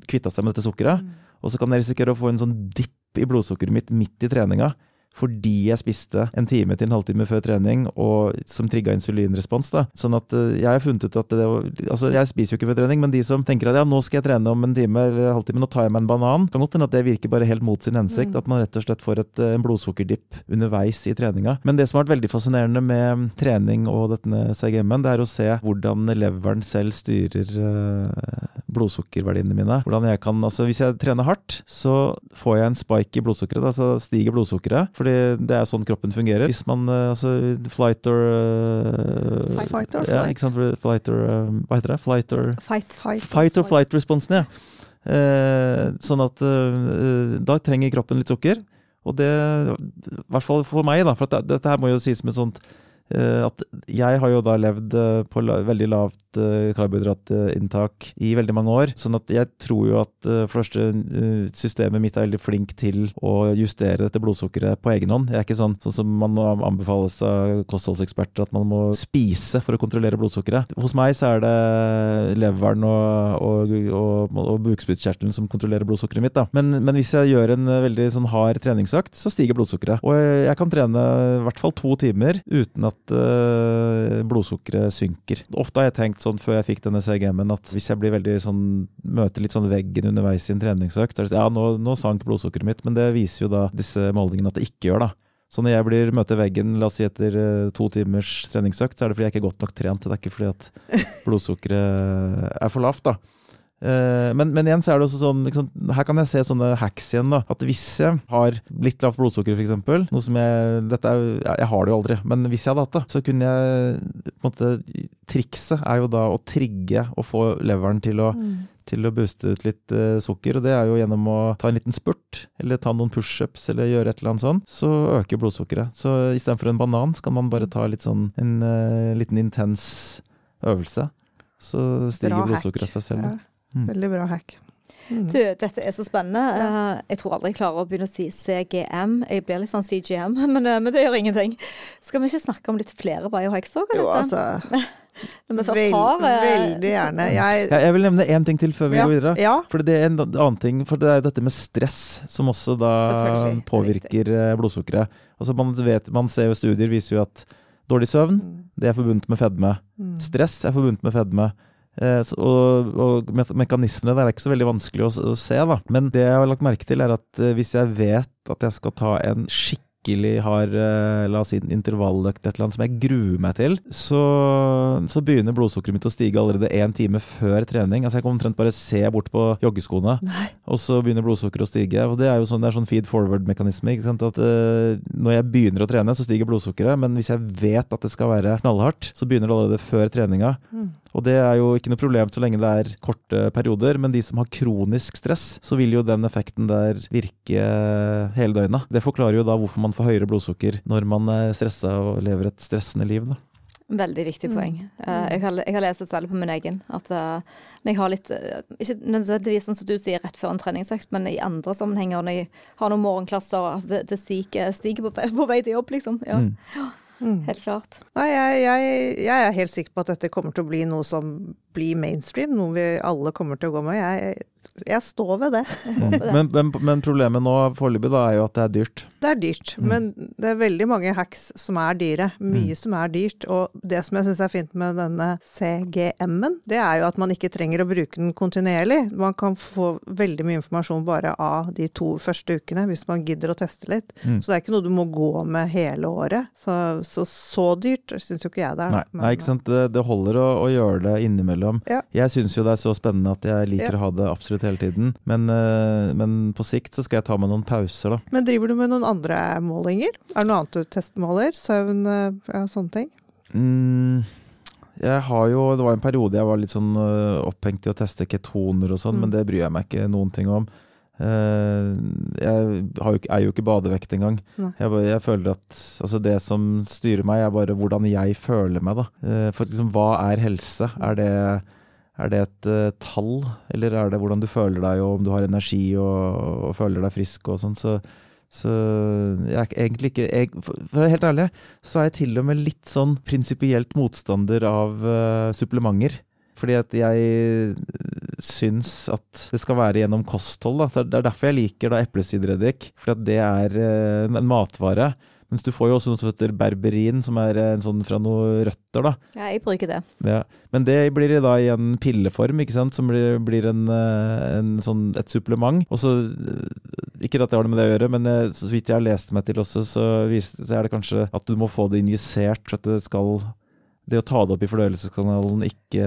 kvitta seg med dette sukkeret. Mm. Og så kan jeg risikere å få en sånn dipp i blodsukkeret mitt midt i treninga fordi jeg spiste en time til en halvtime før trening, og som trigga insulinrespons. da. Sånn at uh, jeg har funnet ut at det Altså, jeg spiser jo ikke før trening, men de som tenker at ja, nå skal jeg trene om en time eller en halvtime, nå tar jeg meg en banan, kan godt hende at det virker bare helt mot sin hensikt. Mm. At man rett og slett får et, en blodsukkerdipp underveis i treninga. Men det som har vært veldig fascinerende med trening og denne CGM-en, det er å se hvordan leveren selv styrer uh, blodsukkerverdiene mine. Hvordan jeg kan, altså Hvis jeg trener hardt, så får jeg en spike i blodsukkeret. Altså stiger blodsukkeret. For fordi det er sånn kroppen fungerer. Hvis man eh, altså flight or uh, Fight or ja, ikke sant? Flight or um, Hva heter det? Flight or Fight, fight, fight or flight-responsen, ja. Eh, sånn at da trenger kroppen litt sukker. Og det, i hvert fall for meg, da, for dette, dette her må jo sies med sånt at jeg har jo da levd på la, veldig lavt uh, karbohydratinntak i veldig mange år. Sånn at jeg tror jo at for første uh, systemet mitt er veldig flink til å justere dette blodsukkeret på egen hånd. Jeg er ikke sånn, sånn som man anbefales av kostholdseksperter, at man må spise for å kontrollere blodsukkeret. Hos meg så er det leveren og, og, og, og bukspyttkjertelen som kontrollerer blodsukkeret mitt. Da. Men, men, hvis jeg gjør en veldig sånn hard treningsøkt, så stiger blodsukkeret. Og jeg kan trene i hvert fall to timer uten at blodsukkeret synker. Ofte har jeg tenkt sånn før jeg fikk denne CGM-en at hvis jeg blir veldig sånn, møter litt sånn veggen underveis i en treningsøkt, så ja, nå, nå sank blodsukkeret mitt, men det viser jo da disse målingene at det ikke gjør, da. Så når jeg blir, møter veggen la oss si etter uh, to timers treningsøkt, så er det fordi jeg ikke er godt nok trent. Det er ikke fordi at blodsukkeret er for lavt, da. Uh, men, men, igjen så er det også sånn liksom, Her kan jeg se sånne hacks igjen. da At hvis jeg har litt lavt blodsukker, f.eks. Noe som jeg dette er, Jeg har det jo aldri, men hvis jeg hadde hatt det, så kunne jeg på en måte Trikset er jo da å trigge og få leveren til å mm. til å booste ut litt uh, sukker. Og det er jo gjennom å ta en liten spurt, eller ta noen pushups, eller gjøre et eller annet sånn, så øker blodsukkeret. Så istedenfor en banan, så kan man bare ta litt sånn en uh, liten intens øvelse. Så stiger blodsukkeret seg selv. Ja. Veldig bra hack. Mm. Du, dette er så spennende. Uh, Jeg tror aldri jeg klarer å begynne å si CGM. Jeg blir litt sånn CGM, men, eh, men det gjør ingenting. Skal vi ikke snakke om litt flere biohacks òg? Jo, altså vel, har eh, Veldig gjerne. Jeg, Ja, jeg vil nevne én ting til før vi ja, går videre. ja. For det er en annen ting, for det er dette med stress som også da er påvirker riktig. blodsukkeret. Altså man, vet, man ser jo studier viser jo at dårlig søvn, Mm. det er forbundet med fedme. Mm. Stress er forbundet med fedme. Eh, og, og mekanismene der er ikke så veldig vanskelig å, å se, da. Men det jeg har lagt merke til, er at eh, hvis jeg vet at jeg skal ta en skikkelig hard, eh, la oss si intervalløkt, et eller annet som jeg gruer meg til, så, så begynner blodsukkeret mitt å stige allerede én time før trening. Altså jeg kan omtrent bare se bort på joggeskoene, Nei. og så begynner blodsukkeret å stige. Og det er jo sånn, det er sånn feed forward-mekanisme. ikke sant? At eh, Når jeg begynner å trene, så stiger blodsukkeret, men hvis jeg vet at det skal være knallhardt, så begynner det allerede før treninga. Mm. Og det er jo ikke noe problem så lenge det er korte perioder, men de som har kronisk stress, så vil jo den effekten der virke hele døgnet. Det forklarer jo da hvorfor man får høyere blodsukker når man er stressa og lever et stressende liv. da. Veldig viktig Mm. poeng. Eh, jeg, har, jeg har lest det selv på min egen. At eh, når jeg har litt eh, Ikke nødvendigvis sånn som du sier rett før en treningsøkt, men i andre sammenhenger når jeg har noen morgenklasser, at det, det stiger, stiger på, på vei til jobb, liksom. Ja, Mm. Mm. helt klart. Nei, jeg, jeg, jeg er helt sikker på at dette kommer til å bli noe som blir mainstream, noe vi alle kommer til å gå med. Jeg, jeg står ved det. Mm. Men, men, men problemet nå foreløpig er jo at det er dyrt. Det er dyrt, Mm. men det er veldig mange hacks som er dyre. Mye Mm. som er dyrt. Og det som jeg syns er fint med denne CGM-en, det er jo at man ikke trenger å bruke den kontinuerlig. Man kan få veldig mye informasjon bare av de to første ukene, hvis man gidder å teste litt. Mm. Så det er ikke noe du må gå med hele året. Så så, så dyrt syns jo ikke jeg det er. Nei, men- nei ikke sant. Det, det holder å, å gjøre det innimellom. Ja. Jeg syns jo det er så spennende at jeg liker Ja. å ha det absolutt hele tiden. Men, eh, men på sikt så skal jeg ta meg noen pauser, da. Men driver du med noen andre målinger? Er det noe annet du testmåler? Søvn, eh, ja, sånne ting? Mm, jeg har jo Det var en periode jeg var litt sånn øh, opphengt i å teste ketoner og sånn, Mm. men det bryr jeg meg ikke noen ting om. Eh, jeg har jo, ikke- er jo ikke badevekt engang. Jeg, bare- jeg føler at altså det som styrer meg, er bare hvordan jeg føler meg, da. Eh, for liksom, hva er helse? Er det, er det et uh, tall, eller er det hvordan du føler deg, og om du har energi og, og føler deg frisk og sånn? Så, så jeg er egentlig ikke jeg, for å være helt ærlig, så er jeg til og med litt sånn prinsipielt motstander av uh, supplementer. Fordi at jeg syns at det skal være gjennom kosthold. Da. Det er- er derfor jeg liker da eplesidereddik. for det er eh, en matvare. Mens du får jo også noe som heter berberin, som er en sånn fra noen røtter, da. Ja, jeg bruker det. Ja. Men det blir da i en pilleform, ikke sant, som blir, blir en, eh, en sånn, et supplement. Og så, eh, Ikke at det har noe med det å gjøre, men eh, så vidt jeg har lest meg til også, så, viser, så er det kanskje at du må få det injisert for at det skal det å ta det opp i fordøyelseskanalen ikke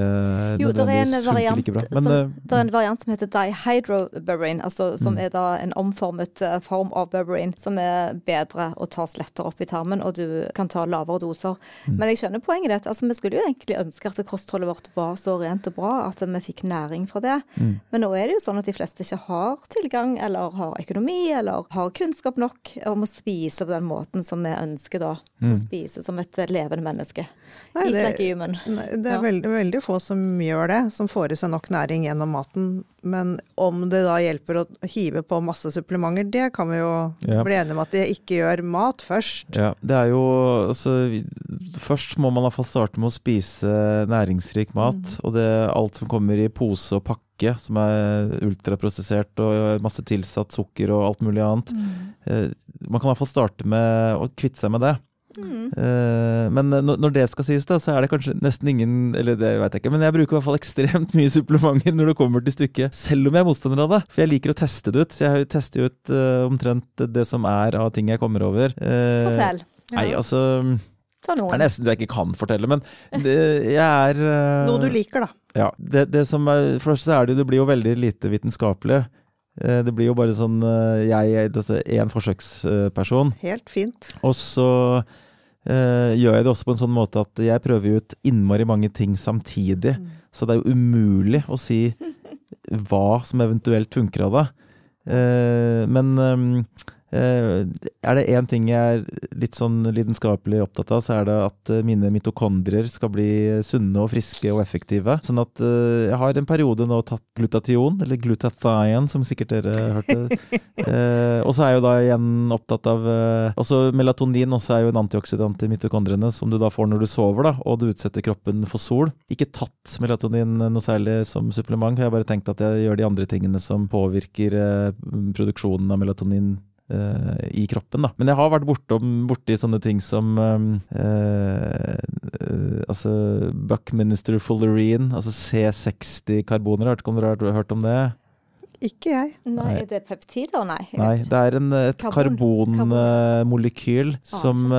Jo, det er variant, like bra. som, Men, eh, det er en variant som heter dihydroberberine, altså, som Mm. er da en omformet eh, form av berberine, som er bedre og tas lettere opp i tarmen, og du kan ta lavere doser. Mm. Men jeg skjønner poenget ditt. Altså, vi skulle jo egentlig ønske at kostholdet vårt var så rent og bra at vi fikk næring fra det. Mm. Men nå er det jo sånn at de fleste ikke har tilgang, eller har økonomi, eller har kunnskap nok om å spise på den måten som vi ønsker da. Mm. Å spise som et levende menneske. Nei, det- like human. Nei, Det er Ja. veldig, veldig få som gjør det, som får i seg nok næring gjennom maten. Men om det da hjelper å hive på masse supplementer, det kan vi jo Ja. bli enige om at det ikke gjør mat først. Ja, det er jo altså vi- Først må man iallfall starte med å spise næringsrik mat. Mm. Og det alt som kommer i pose og pakke, som er ultraprosessert og masse tilsatt sukker og alt mulig annet. Eh, Man kan iallfall starte med å kvitte seg med det. Mm. Men når det skal sies, da, så er det kanskje nesten ingen Eller det vet jeg ikke, men jeg bruker i hvert fall ekstremt mye supplementer når det kommer til stykket. Selv om jeg er motstander av det. For jeg liker å teste det ut. Så jeg tester ut eh, omtrent det som er av ting jeg kommer over. Eh, Fortell. Nei, altså Det er nesten det jeg ikke kan fortelle, men det, jeg er Noe du liker, da. Ja. Det, det som er, for det så er det, det blir jo veldig lite vitenskapelig. Eh, Det blir jo bare sånn eh, Jeg er én forsøksperson. Helt fint. Og så uh, gjør jeg det også på en sånn måte at jeg prøver ut innmari mange ting samtidig. Mm. Så det er jo umulig å si hva som eventuelt funker av det. Uh, men Eh, er det én ting jeg er litt sånn lidenskapelig opptatt av, så er det at eh, mine mitokondrier skal bli sunne og friske og effektive. Sånn at eh, jeg har en periode nå tatt glutation, eller glutathion, som sikkert dere hørte. og så er jeg jo da igjen opptatt av Også melatonin også er jo en antioksidant i mitokondriene, som du da får når du sover, da, og du utsetter kroppen for sol. Ikke tatt melatonin noe særlig som supplement, jeg har bare tenkt at jeg gjør de andre tingene som påvirker produksjonen av melatonin i kroppen. Da. Men jeg har vært bortom, borti sånne ting som um, uh, uh, altså Buckminster fullerene, altså C60-karboner. Har dere hørt om det? Ikke jeg. Nei, Er det peptider? Nei. Nei det er en, et karbonmolekyl ah, som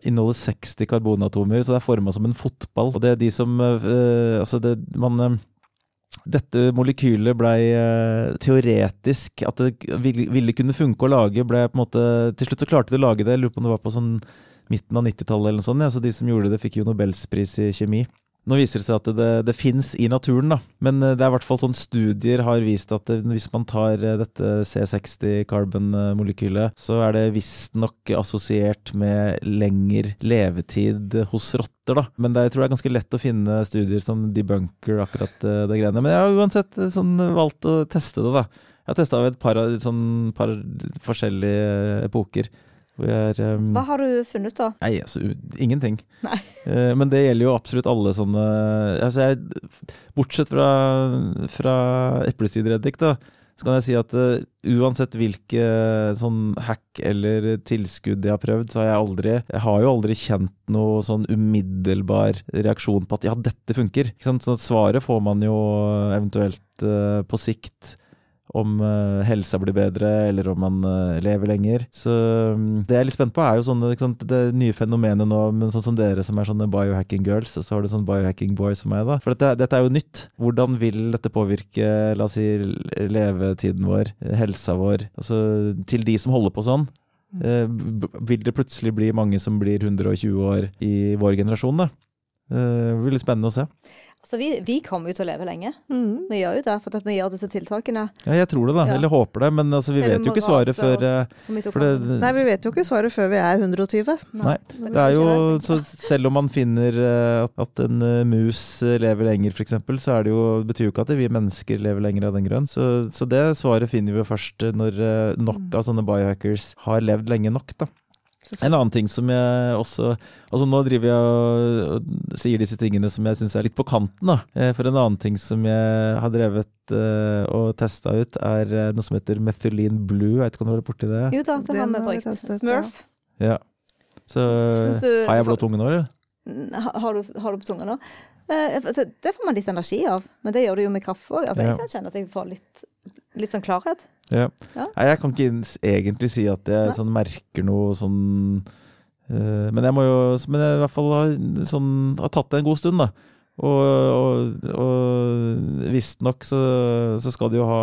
inneholder 60 karbonatomer, så det er forma som en fotball. Og det er de som Altså, det man dette molekylet blei uh, teoretisk At det ville, ville, kunne funke å lage, ble på en måte Til slutt så klarte de å lage det. Jeg lurer på om det var på sånn midten av 90-tallet eller noe sånt. Ja, så de som gjorde det, fikk jo Nobelspris i kjemi. Nå viser det seg at det, det fins i naturen, da. Men eh, det er i hvert fall sånn studier har vist at det, hvis man tar eh, dette C60-carbon-molekylet, så er det visstnok assosiert med lengre levetid hos rotter, da. Men det, jeg tror det er ganske lett å finne studier som debunker akkurat eh, det greiene. Men jeg har uansett sånn valgt å teste det, da. Jeg har testa et par, sånn, par forskjellige epoker. Er, um, Hva har du funnet, da? Nei, altså ingenting. Nei. Uh, men det gjelder jo absolutt alle sånne altså jeg, Bortsett fra, fra eplesidereddik, da, så kan jeg si at uh, uansett hvilke sånn hack eller tilskudd jeg har prøvd, så har jeg aldri Jeg har jo aldri kjent noe sånn umiddelbar reaksjon på at ja, dette funker. Så svaret får man jo eventuelt uh, på sikt om uh, helsa blir bedre, eller om man uh, lever lenger. Så um, det jeg er litt spent på, er jo sånne, sant, det nye fenomenet nå, men sånn som dere som er sånne biohacking girls, og så har du sånn biohacking boys som meg, da. For dette, dette, er jo nytt. Hvordan vil dette påvirke, la oss si, levetiden vår, helsa vår, altså til de som holder på sånn? Uh, vil det plutselig bli mange som blir 120 år i vår generasjon, da? Det blir litt spennende å se. Altså, vi, vi, kommer jo til å leve lenge. Mm. Vi gjør jo det, for at vi gjør disse tiltakene. Ja, jeg tror det, da. Ja. Eller håper det. Men altså, vi vet jo ikke svaret før uh, det, Nei, vi vet jo ikke svaret før vi er 120. Nei. Nei. Det er jo, så selv om man finner uh, at en uh, mus lever lenger, f.eks., så er det jo, betyr jo ikke at vi mennesker lever lenger av den grunn. Så, så det svaret finner vi jo først når nok mm. av sånne biohackers har levd lenge nok, da. En annen ting som jeg også Altså Nå driver jeg og sier disse tingene som jeg syns er litt på kanten. da. Eh, for en annen ting som jeg har drevet uh, og testa ut, er eh, noe som heter methylene blue. Jeg vet ikke om du har vært borti det? Jo da, det har vi brukt. Smurf. Ja. Så du, har jeg blå tunge nå, eller? Har du, har du på tunga nå? Det får man litt energi av, men det gjør du jo med kaffe òg. Altså, ja. Jeg kan kjenne at jeg får litt, litt sånn klarhet. Ja. ja. Nei, jeg kan ikke egentlig si at jeg sånn, merker noe sånn uh, Men jeg må jo Men jeg i hvert fall har, sånn, har tatt det en god stund, da. Og, og, og visstnok så, så skal det jo ha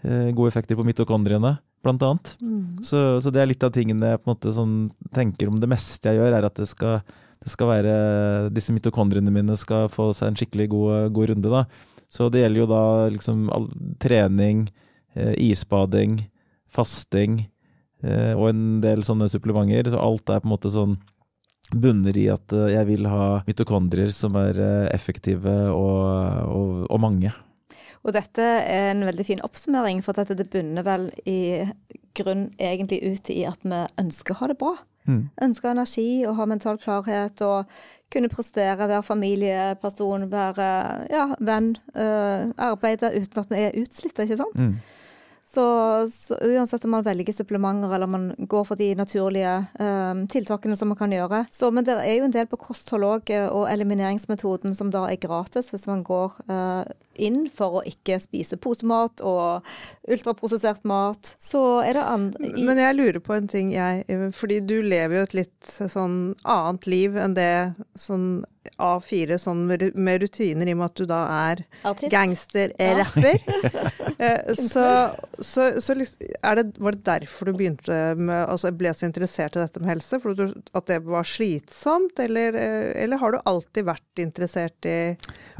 eh, gode effekter på mitokondriene, blant annet. Mm. Så, så, det er litt av tingene jeg på en måte sånn, tenker om det meste jeg gjør, er at det skal, det skal være Disse mitokondriene mine skal få seg en skikkelig god, god runde, da. Så det gjelder jo da liksom all, trening, isbading, fasting eh, og en del sånne supplementer. Så alt er på en måte sånn bunner i at eh, jeg vil ha mitokondrier som er effektive og, og, og mange. Og dette er en veldig fin oppsummering, for dette det bunner vel i grunn egentlig ut i at vi ønsker å ha det bra. Mm. Ønsker energi og ha mental klarhet og kunne prestere, være familieperson, være ja, venn, øh, arbeide uten at vi er utslitte, ikke sant. Mm. Så, så, uansett om man velger supplementer eller man går for de naturlige um, tiltakene som man kan gjøre. Så, men det er jo en del på kosthold òg, eh, og elimineringsmetoden som da er gratis hvis man går uh, inn for å ikke spise posemat og ultraprosessert mat. Så er det andre Men jeg lurer på en ting, jeg. Fordi du lever jo et litt sånn annet liv enn det sånn A4 sånn med rutiner, i og med at du da er gangsterrapper. Ja. så, så, så det, var det derfor du begynte med Altså ble så interessert i dette med helse? For du, at det var slitsomt, eller, eller, har du alltid vært interessert i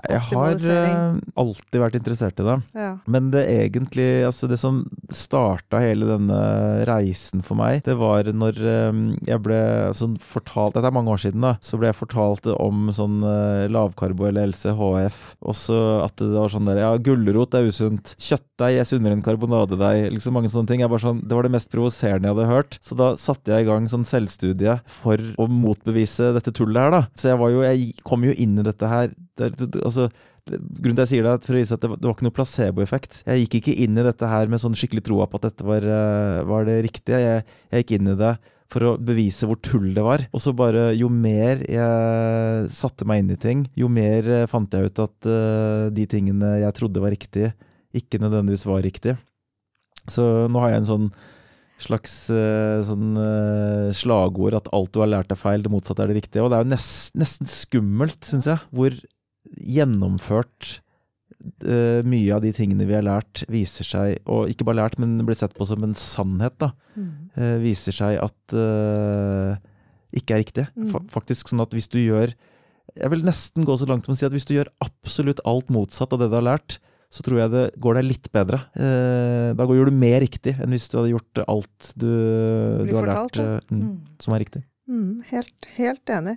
optimalisering? Jeg har uh, alltid vært interessert i det. Ja. Men det egentlig, altså det som starta hele denne reisen for meg, det var når eh, jeg ble altså, fortalt Dette er mange år siden, da. Så ble jeg fortalt om sånn eh, lavkarbo eller LCHF. Også at det var sånn der Ja, gulrot er usunt. Kjøttdeig sunner en karbonade deg. Liksom mange sånne ting. Jeg bare sånn, det var det mest provoserende jeg hadde hørt. Så da satte jeg i gang sånn selvstudie for å motbevise dette tullet her, da. Så jeg var jo Jeg kom jo inn i dette her det, altså Grunnen til jeg sier det, er for å vise at det var, det var ikke noe placeboeffekt. Jeg gikk ikke inn i dette her med sånn skikkelig troa på at dette var, eh, var det riktige. Jeg, jeg gikk inn i det for å bevise hvor tull det var. Og så bare, jo mer jeg satte meg inn i ting, jo mer eh, fant jeg ut at uh, de tingene jeg trodde var riktige, ikke nødvendigvis var riktig. Så nå har jeg en sånn slags uh, sånn uh, slagord at alt du har lært er feil, det motsatte er det riktige. Og det er jo nest, nesten skummelt, syns jeg, hvor gjennomført uh, mye av de tingene vi har lært, viser seg, og ikke bare lært, men blir sett på som en sannhet, da, Mm. viser seg at ikke er riktig. Mm. Fa faktisk sånn at hvis du gjør Jeg vil nesten gå så langt som å si at hvis du gjør absolutt alt motsatt av det du har lært, så tror jeg det går deg litt bedre. Eh, da gjør du mer riktig enn hvis du hadde gjort alt du, du har fortalt, lært eh, mm, Mm. som er riktig. Mm, helt, helt enig.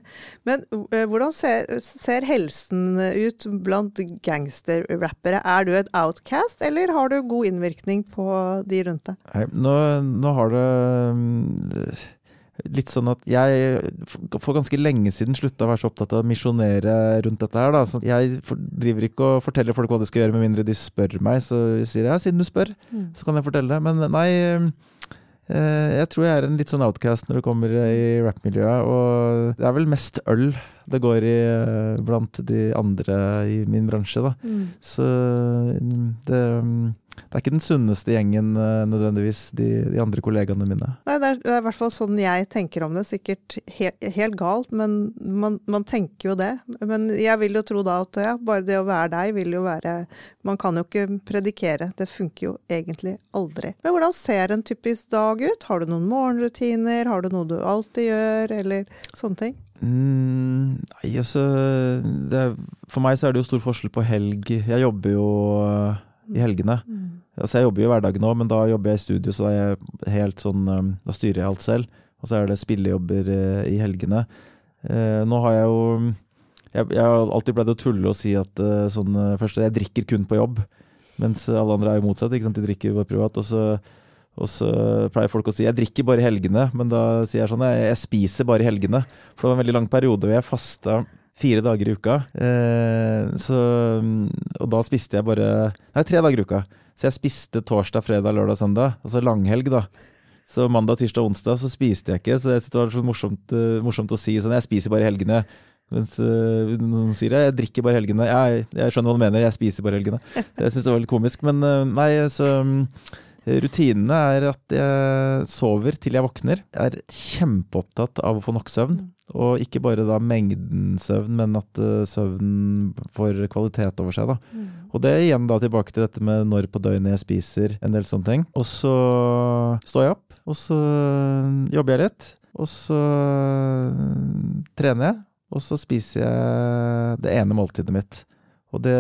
Men eh, hvordan ser, ser helsen ut blant gangsterrappere? Er du et outcast, eller har du god innvirkning på de rundt deg? Nei, nå, nå har det mm, litt sånn at jeg for ganske lenge siden slutta å være så opptatt av å misjonere rundt dette her. da. Så jeg driver ikke og forteller folk hva de skal gjøre, med mindre de spør meg. Så jeg sier ja, siden du spør, Mm. så kan jeg fortelle. Men nei, eh, jeg tror jeg er en litt sånn outcast når det kommer i rappmiljøet. Og det er vel mest øl det går i eh, blant de andre i min bransje, da. Mm. Så mm, det, mm, det er ikke den sunneste gjengen eh, nødvendigvis, de, de andre kollegaene mine. Nei, det er, det er i hvert fall sånn jeg tenker om det. Sikkert helt, helt galt, men man, man tenker jo det. Men jeg vil jo tro da at ja, bare det å være deg vil jo være Man kan jo ikke predikere. Det funker jo egentlig aldri. Men hvordan ser en typisk dag ut? Har du noen morgenrutiner? Har du noe du alltid gjør, eller sånne ting? Mm, nei, altså det, For meg så er det jo stor forskjell på helg. Jeg jobber jo i helgene. Altså Jeg jobber jo i hverdagen òg, men da jobber jeg i studio, så da er jeg helt sånn eh, Da styrer jeg alt selv. Og så er det spillejobber eh, i helgene. Eh, nå har jeg jo Jeg, jeg har alltid pleid å tulle og si at eh, sånn Først jeg drikker kun på jobb, mens alle andre er jo motsatt. De drikker bare privat. Og så, og så pleier folk å si jeg drikker bare i helgene, men da sier jeg sånn jeg, jeg spiser bare i helgene. For det var en veldig lang periode hvor jeg fasta fire dager i uka. Eh, så, og da spiste jeg bare Nei, tre dager i uka. Så jeg spiste torsdag, fredag, lørdag, søndag. Altså langhelg, da. Så mandag, tirsdag, onsdag så spiste jeg ikke. Så jeg det var så morsomt, eh, morsomt å si sånn Jeg spiser bare i helgene. Mens eh, noen sier jeg, jeg drikker bare helgene. Jeg, jeg skjønner hva du mener, jeg spiser bare helgene. Jeg syns det var litt komisk. Men eh, nei, så mm, Rutinene er at jeg sover til jeg våkner. Jeg er kjempeopptatt av å få nok søvn. Og ikke bare da mengden søvn, men at eh, søvnen får kvalitet over seg. da. Og det er igjen da tilbake til dette med når på døgnet jeg spiser, en del sånne ting. Og så står jeg opp, og så jobber jeg litt. Og så trener jeg, og så spiser jeg det ene måltidet mitt. Og det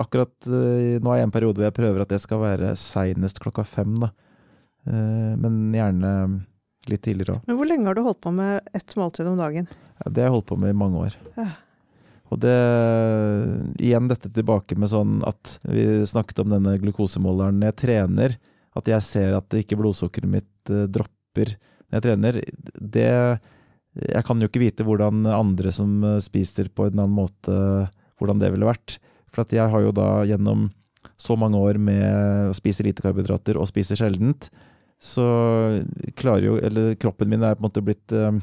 Akkurat eh, nå er jeg i en periode hvor jeg prøver at det skal være seinest klokka fem, da. Eh, Men gjerne litt tidligere òg. Men hvor lenge har du holdt på med ett måltid om dagen? Ja, det har jeg holdt på med i mange år. Ja. Og det Igjen dette tilbake med sånn at vi snakket om denne glukosemåleren når jeg trener. At jeg ser at ikke blodsukkeret mitt eh, dropper når jeg trener. Det Jeg kan jo ikke vite hvordan andre som spiser på en annen måte, hvordan det ville vært. For jeg har jo da gjennom så mange år med å spise lite karbohydrater og spise sjeldent, så klarer jo Eller kroppen min er på en måte blitt eh,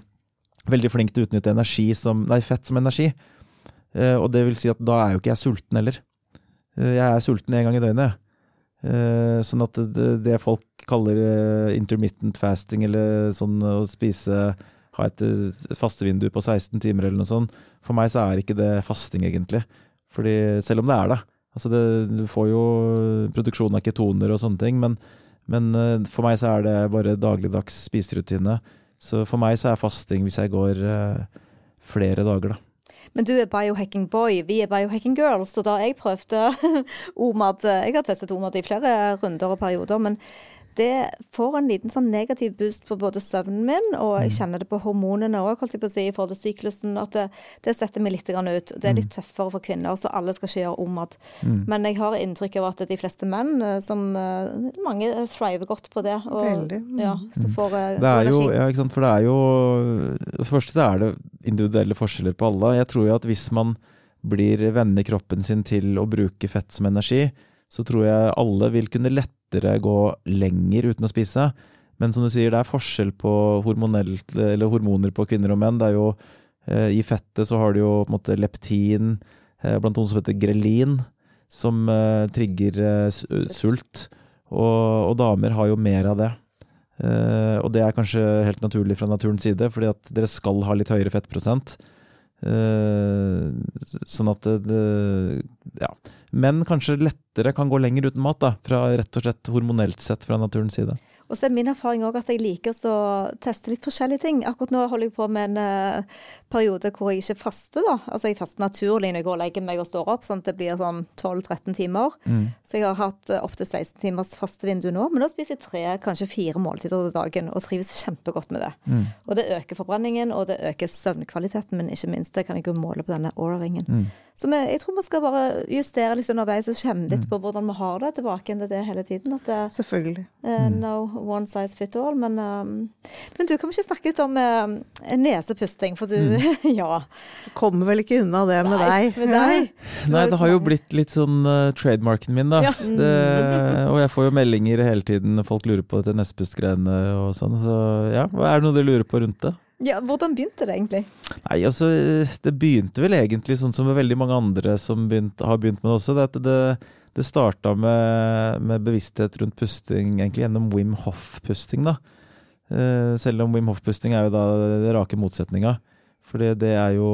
veldig flink til å utnytte energi som, nei, fett som energi. Eh, og det vil si at da er jo ikke jeg sulten heller. Eh, jeg er sulten én gang i døgnet. Eh, sånn at det, det folk kaller eh, intermittent fasting, eller sånn å spise Ha et, eh, et fastevindu på 16 timer eller noe sånt. For meg så er ikke det fasting, egentlig. Fordi selv om det er det. Altså det, du får jo produksjon av ketoner og sånne ting, men, men eh, for meg så er det bare dagligdags spiserutine. Så for meg så er fasting hvis jeg går eh, flere dager, da. Men du er biohacking boy, vi er biohacking girls. Og da jeg prøvde OMAD Jeg har testet OMAD i flere runder og perioder, men det får en liten sånn negativ boost på både søvnen min, og jeg kjenner det på hormonene òg, holdt jeg på å si, i forhold til syklusen. At det, det setter meg litt ut. Det er litt tøffere for kvinner, så alle skal ikke gjøre om Mm. Men jeg har inntrykk av at de fleste menn, eh, som eh, mange thriver godt på det. Og, Veldig. Mm. Ja, så får eh, Det er jo, energi. ja, ikke sant, for det er jo For det første så er det individuelle forskjeller på alle. Jeg tror jo at hvis man blir venner kroppen sin til å bruke fett som energi, så tror jeg alle vil kunne lettere gå lenger uten å spise. Men som du sier, det er forskjell på eller hormoner på kvinner og menn. Det er jo eh, I fettet så har du jo på en måte leptin, eh, blant annet som heter grelin, som eh, trigger sult. Og, og damer har jo mer av det. Og det er kanskje helt naturlig fra naturens side, fordi at dere skal ha litt høyere fettprosent. Eh, sånn at det, Ja. Menn kanskje lettere kan gå lenger uten mat, da. Fra rett og slett hormonelt sett fra naturens side. Og så er min erfaring òg at jeg liker å teste litt forskjellige ting. Akkurat nå holder jeg på med en uh, periode hvor jeg ikke faster, da. Altså jeg faster naturlig når jeg går og legger meg og står opp, sånn at det blir sånn 12-13 timer. Så jeg har hatt uh, opptil 16 timers fastevindu nå, men nå spiser jeg tre, kanskje fire måltider om dagen, og trives kjempegodt med det. Mm. Og det øker forbrenningen, og det øker søvnkvaliteten, men ikke minst, det kan jeg jo måle på denne Aura-ringen. Mm. Så vi, jeg tror vi skal bare justere litt underveis og kjenne litt på hvordan vi har det, tilbake igjen til det hele tiden. At det, Selvfølgelig. Eh, no one size fit all. Men, um, men du, kan vi ikke snakke litt om uh, nesepusting? For du Ja. Kommer vel ikke unna det med Nei, deg. med deg. Nei, det har jo blitt litt sånn uh, trademarken min, da. Ja. Det, og jeg får jo meldinger hele tiden når folk lurer på dette nesepustgreiene og sånn. Så ja, er det noe de lurer på rundt det? Ja, hvordan begynte det egentlig? Nei, altså, det begynte vel egentlig sånn som med veldig mange andre som begynt, har begynt med det også. Det, at det, det starta med, med bevissthet rundt pusting, egentlig gjennom Wim Hof-pusting, da. Eh, selv om Wim Hof-pusting er jo da det rake motsetninga. Fordi det er jo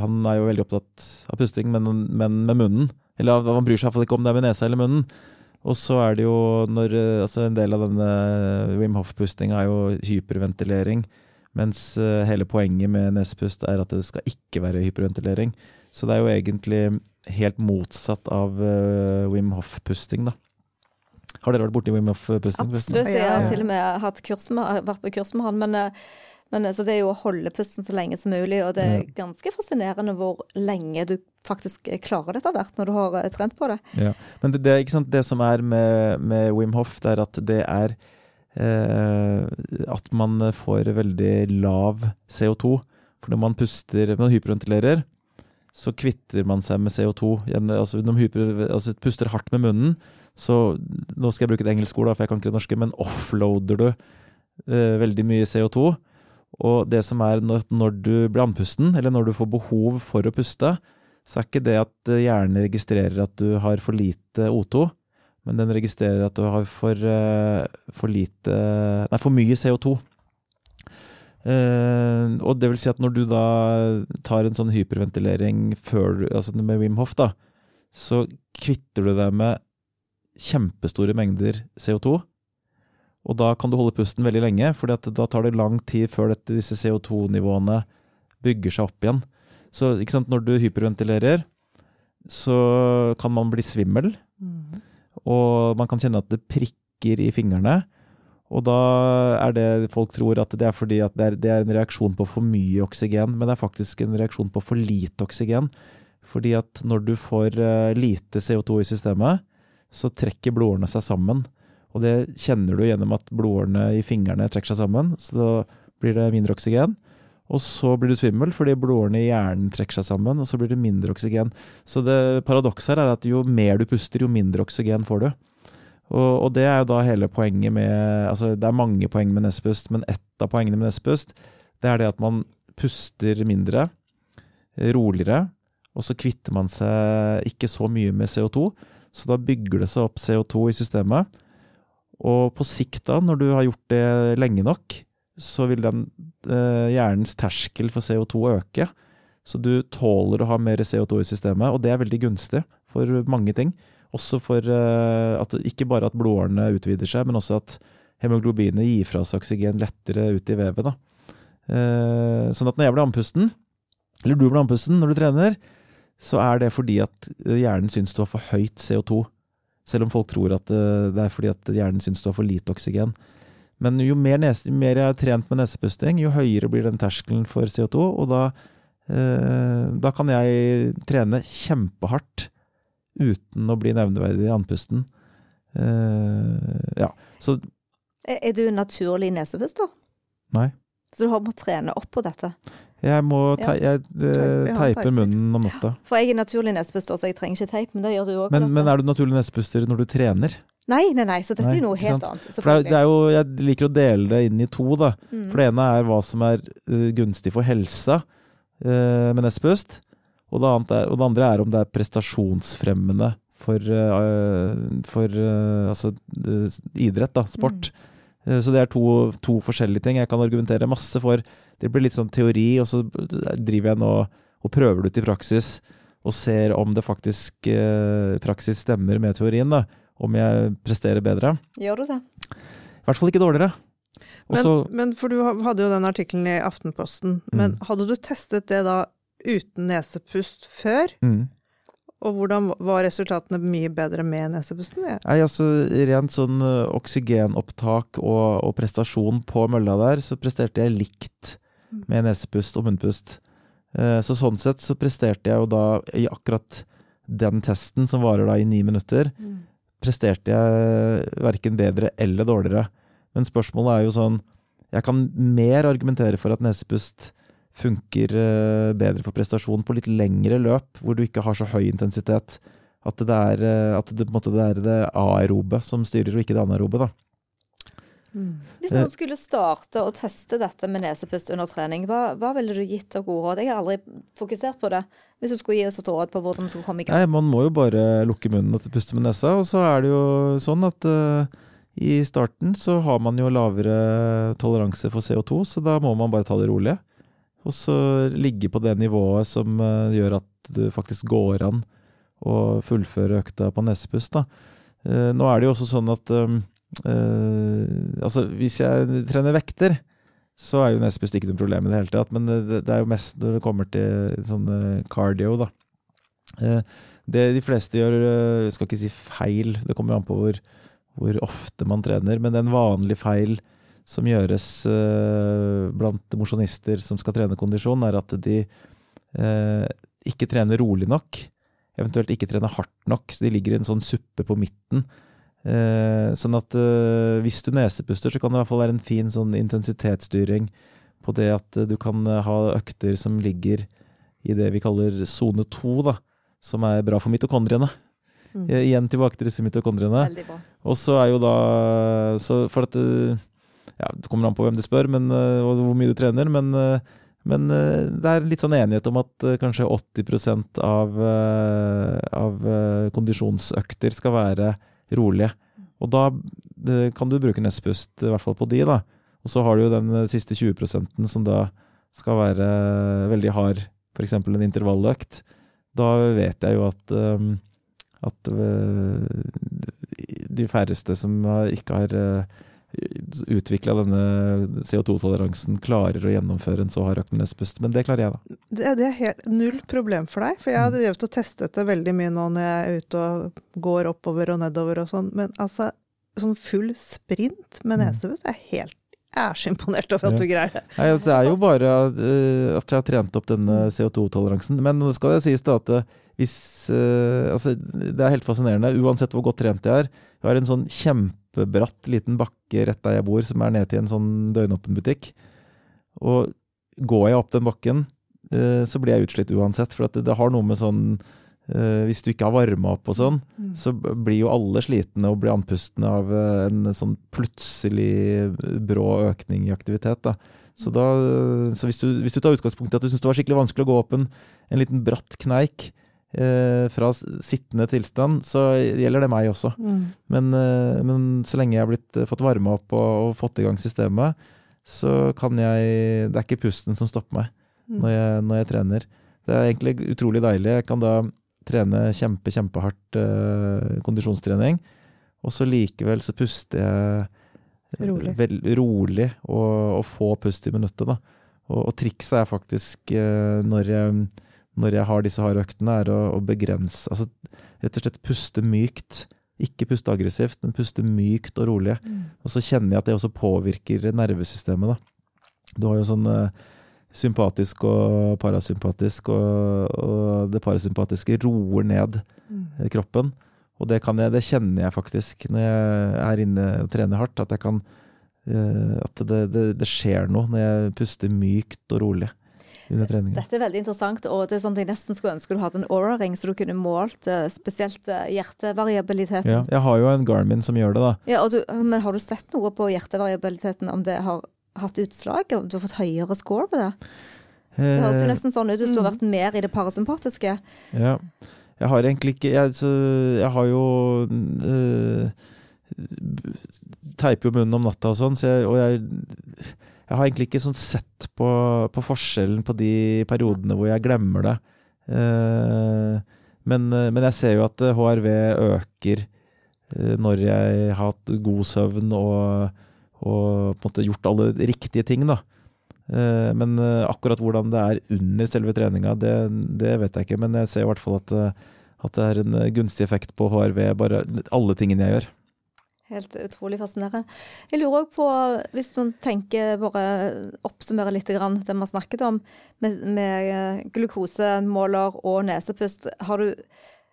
Han er jo veldig opptatt av pusting, men, men med munnen. Eller han bryr seg iallfall ikke om det er med nesa eller munnen. Og så er det jo når eh, Altså en del av denne Wim Hof-pustinga er jo hyperventilering. Mens eh, hele poenget med nesepust er at det skal ikke være hyperventilering. Så det er jo egentlig helt motsatt av uh, Wim Hof-pusting, da. Har dere vært borti Wim Hof-pusting? Absolutt. Jeg har til og med hatt kurs med, vært på kurs med han. Men, eh, men altså, det er jo å holde pusten så lenge som mulig. Og det er ganske fascinerende hvor lenge du faktisk klarer dette hvert når du har trent på det. Ja. Men det, det, er ikke sant, det som er med, med Wim Hof, det er at det er eh, at man får veldig lav CO2. For når man puster, man hyperventilerer, så kvitter man seg med CO2. Altså, de hyper, altså, puster hardt med munnen, så Nå skal jeg bruke et engelsk ord, for jeg kan ikke det norske, men offloader du eh, veldig mye CO2. Og det som er når, når du blir andpusten, eller når du får behov for å puste, så er ikke det at eh, hjernen registrerer at du har for lite O2, men den registrerer at du har for, eh, for lite Nei, for mye CO2. Eh, og det vil si at når du da tar en sånn hyperventilering før altså med Wim Hof, da, så kvitter du deg med kjempestore mengder CO2. Og da kan du holde pusten veldig lenge, for da tar det lang tid før dette, disse CO2-nivåene bygger seg opp igjen. Så når du hyperventilerer, så kan man bli svimmel, Mm. og man kan kjenne at det prikker i fingrene. Og da er det folk tror at det er fordi at det er, det er en reaksjon på for mye oksygen, men det er faktisk en reaksjon på for lite oksygen. Fordi at når du får eh, lite CO2 i systemet, så trekker blodårene seg sammen. Og det kjenner du gjennom at blodårene i fingrene trekker seg sammen. Så da blir det mindre oksygen. Og så blir du svimmel fordi blodårene i hjernen trekker seg sammen, og så blir det mindre oksygen. Så det paradokset her er at jo mer du puster, jo mindre oksygen får du. Og, og det er jo da hele poenget med Altså det er mange poeng med nesepust, men ett av poengene med nesepust, det er det at man puster mindre, roligere, og så kvitter man seg ikke så mye med CO2. Så da bygger det seg opp CO2 i systemet. Og på sikt da, når du har gjort det lenge nok, så vil den eh, hjernens terskel for CO2 øke. Så du tåler å ha mer CO2 i systemet, og det er veldig gunstig for mange ting. Også for eh, at ikke bare at blodårene utvider seg, men også at hemoglobinet gir fra seg oksygen lettere ut i vevet. Da. Eh, sånn at når jeg blir andpusten, eller du blir andpusten når du trener, så er det fordi at eh, hjernen syns du har for høyt CO2. Selv om folk tror at det er fordi at hjernen syns du har for lite oksygen. Men jo mer, nese, mer jeg har trent med nesepusting, jo høyere blir den terskelen for CO2. Og da, eh, da kan jeg trene kjempehardt uten å bli nevneverdig andpusten. Uh, ja, så Er, du naturlig nesepuster? nei. Så du har måttet trene opp på dette? Jeg må Ja. jeg, uh, Ja, teiper munnen om natta. For jeg er naturlig nesepuster, så jeg trenger ikke teip, men det gjør du òg. Men, men er du naturlig nesepuster når du trener? Nei, nei, nei, så dette Nei, er noe helt sant? annet. For det er, jo, Jeg liker å dele det inn i to. da. Mm. For det ene er hva som er eh, gunstig for helsa eh, med nespust. Og det, er, og det andre er om det er prestasjonsfremmende for, eh, for eh, altså, eh, idrett, da, sport. Eh, Så det er to, to forskjellige ting. Jeg kan argumentere masse for Det blir litt sånn teori, og så driver jeg nå og prøver det ut i praksis. Og ser om det faktisk praksis stemmer med teorien. da. Om jeg presterer bedre. Gjør du det? I hvert fall ikke dårligere. Også, Men, men for du hadde jo den artikkelen i Aftenposten. Men Mm. hadde du testet det da uten nesepust før? mm. Og hvordan var resultatene mye bedre med nesepusten? Ja. Nei, altså rent sånn ø, oksygenopptak og, og prestasjon på mølla der, så presterte jeg likt Mm. med nesepust og munnpust. Eh, Så sånn sett så presterte jeg jo da i akkurat den testen, som varer da i ni minutter, presterte jeg verken bedre eller dårligere. Men spørsmålet er jo sånn Jeg kan mer argumentere for at nesepust funker eh, bedre for prestasjon på litt lengre løp, hvor du ikke har så høy intensitet. At det er, eh, at det, på en måte, det, er det aerobe som styrer, og ikke det anaerobe. da. Hvis Eh. noen skulle starte å teste dette med nesepust under trening, hva, hva ville du gitt av gode råd? Jeg har aldri fokusert på det. Hvis du skulle gi oss et råd på hvordan vi skulle komme i gang. Nei, Man må jo bare lukke munnen og puste med nesa. Og så er det jo sånn at uh, i starten så har man jo lavere toleranse for CO2, så da må man bare ta det rolig. Og så ligge på det nivået som eh, gjør at du faktisk går an å fullføre økta på nesepust. Da. Eh, nå er det jo også sånn at eh, Altså, hvis jeg trener vekter, så er jo nesepust ikke noe problem i det hele tatt. Men det, det er jo mest når det kommer til sånn cardio, da. Det de fleste gjør, jeg skal ikke si feil, det kommer an på hvor, hvor ofte man trener, men en vanlig feil som gjøres eh, blant mosjonister som skal trene kondisjon, er at de eh, ikke trener rolig nok. Eventuelt ikke trener hardt nok, så de ligger i en sånn suppe på midten. Eh, sånn at hvis du nesepuster, så kan det i hvert fall være en fin sånn intensitetsstyring på det at du kan ha økter som ligger i det vi kaller sone to. Som er bra for mitokondriene. Mm. Igjen tilbake til disse mitokondriene. Og så er jo da så For at Ja, det kommer an på hvem du spør, men, eh, og hvor mye du trener, men, eh, men eh, det er litt sånn enighet om at kanskje 80% av, av kondisjonsøkter skal være rolige. Og da kan du bruke nesepust, i hvert fall på de, da. Og så har du jo den siste 20% som da skal være veldig hard, f.eks. en intervalløkt. Da vet jeg jo at at de færreste som ikke har utvikla denne CO2-toleransen, klarer å gjennomføre en så hard økt nesepust. Men det klarer jeg, da. Det, det er helt null problem for deg, for jeg hadde drevet og testet det veldig mye nå når jeg er ute og går oppover og nedover og sånn, men altså sånn full sprint med Mm. nesepust er helt Jeg er så imponert over at du greier det. Nei, det er jo bare uh, at jeg har trent opp denne CO2-toleransen. Men nå skal det sies da at eh, hvis uh, Altså, det er helt fascinerende. Uansett hvor godt trent jeg er. Jeg har en sånn kjempebratt liten bakke rett der jeg bor, som er ned til en sånn døgnåpen butikk. Og går jeg opp den bakken, eh, så blir jeg utslitt uansett. For det, det har noe med sånn eh, Hvis du ikke har varma opp og sånn, Mm. så blir jo alle slitne og blir andpustne av eh, en sånn plutselig brå økning i aktivitet. Da. Så, da, så hvis, du, hvis du tar utgangspunkt i at du syns det var skikkelig vanskelig å gå opp en, en liten bratt kneik fra sittende tilstand, så gjelder det meg også. Mm. Men, eh, men så lenge jeg har blitt, eh, fått varma opp og, og fått i gang systemet, så kan jeg Det er ikke pusten som stopper meg Mm. når jeg, når jeg trener. Det er egentlig utrolig deilig. Jeg kan da trene kjempe, kjempehardt eh, kondisjonstrening, og så likevel så puster jeg eh, Rolig. Vel, rolig og, og få pust i minuttet, da. Og, og trikset er faktisk eh, når jeg, når jeg har disse harde øktene, er å, å begrense Altså rett og slett puste mykt. Ikke puste aggressivt, men puste mykt og rolig. Og så kjenner jeg at det også påvirker nervesystemet. da. Du har jo sånn eh, sympatisk og parasympatisk, og, og det parasympatiske roer ned mm. kroppen. Og det, kan jeg, det kjenner jeg faktisk når jeg er inne og trener hardt. At, kan, eh, at det, det, det skjer noe når jeg puster mykt og rolig under treningen. Dette er veldig interessant, og det er sånn at jeg nesten skulle ønske du hadde en Aura-ring, så du kunne målt eh, spesielt eh, hjertevariabiliteten. Ja, jeg har jo en Garmin som gjør det, da. Ja, du, men har du sett noe på hjertevariabiliteten, om det har hatt utslag? Om du har fått høyere score på det? Det høres jo Eh, nesten sånn ut hvis du har vært mer i det parasympatiske. Ja. Jeg har egentlig ikke Jeg, så, jeg har jo øh, Teiper jo munnen om natta og sånn, så jeg, og jeg, jeg har egentlig ikke sånn sett på, på forskjellen på de periodene hvor jeg glemmer det. Eh, men, eh, men jeg ser jo at HRV øker eh, når jeg har hatt god søvn og, og på en måte gjort alle riktige ting, da. Men akkurat hvordan det er under selve treninga, det, det vet jeg ikke. Men jeg ser i hvert fall at, at det er en gunstig effekt på HRV, bare alle tingene jeg gjør. Helt utrolig fascinerende. Jeg lurer òg på, hvis man tenker bare oppsummerer litt grann det vi har snakket om, med, med eh, glukosemåler og nesepust. Har du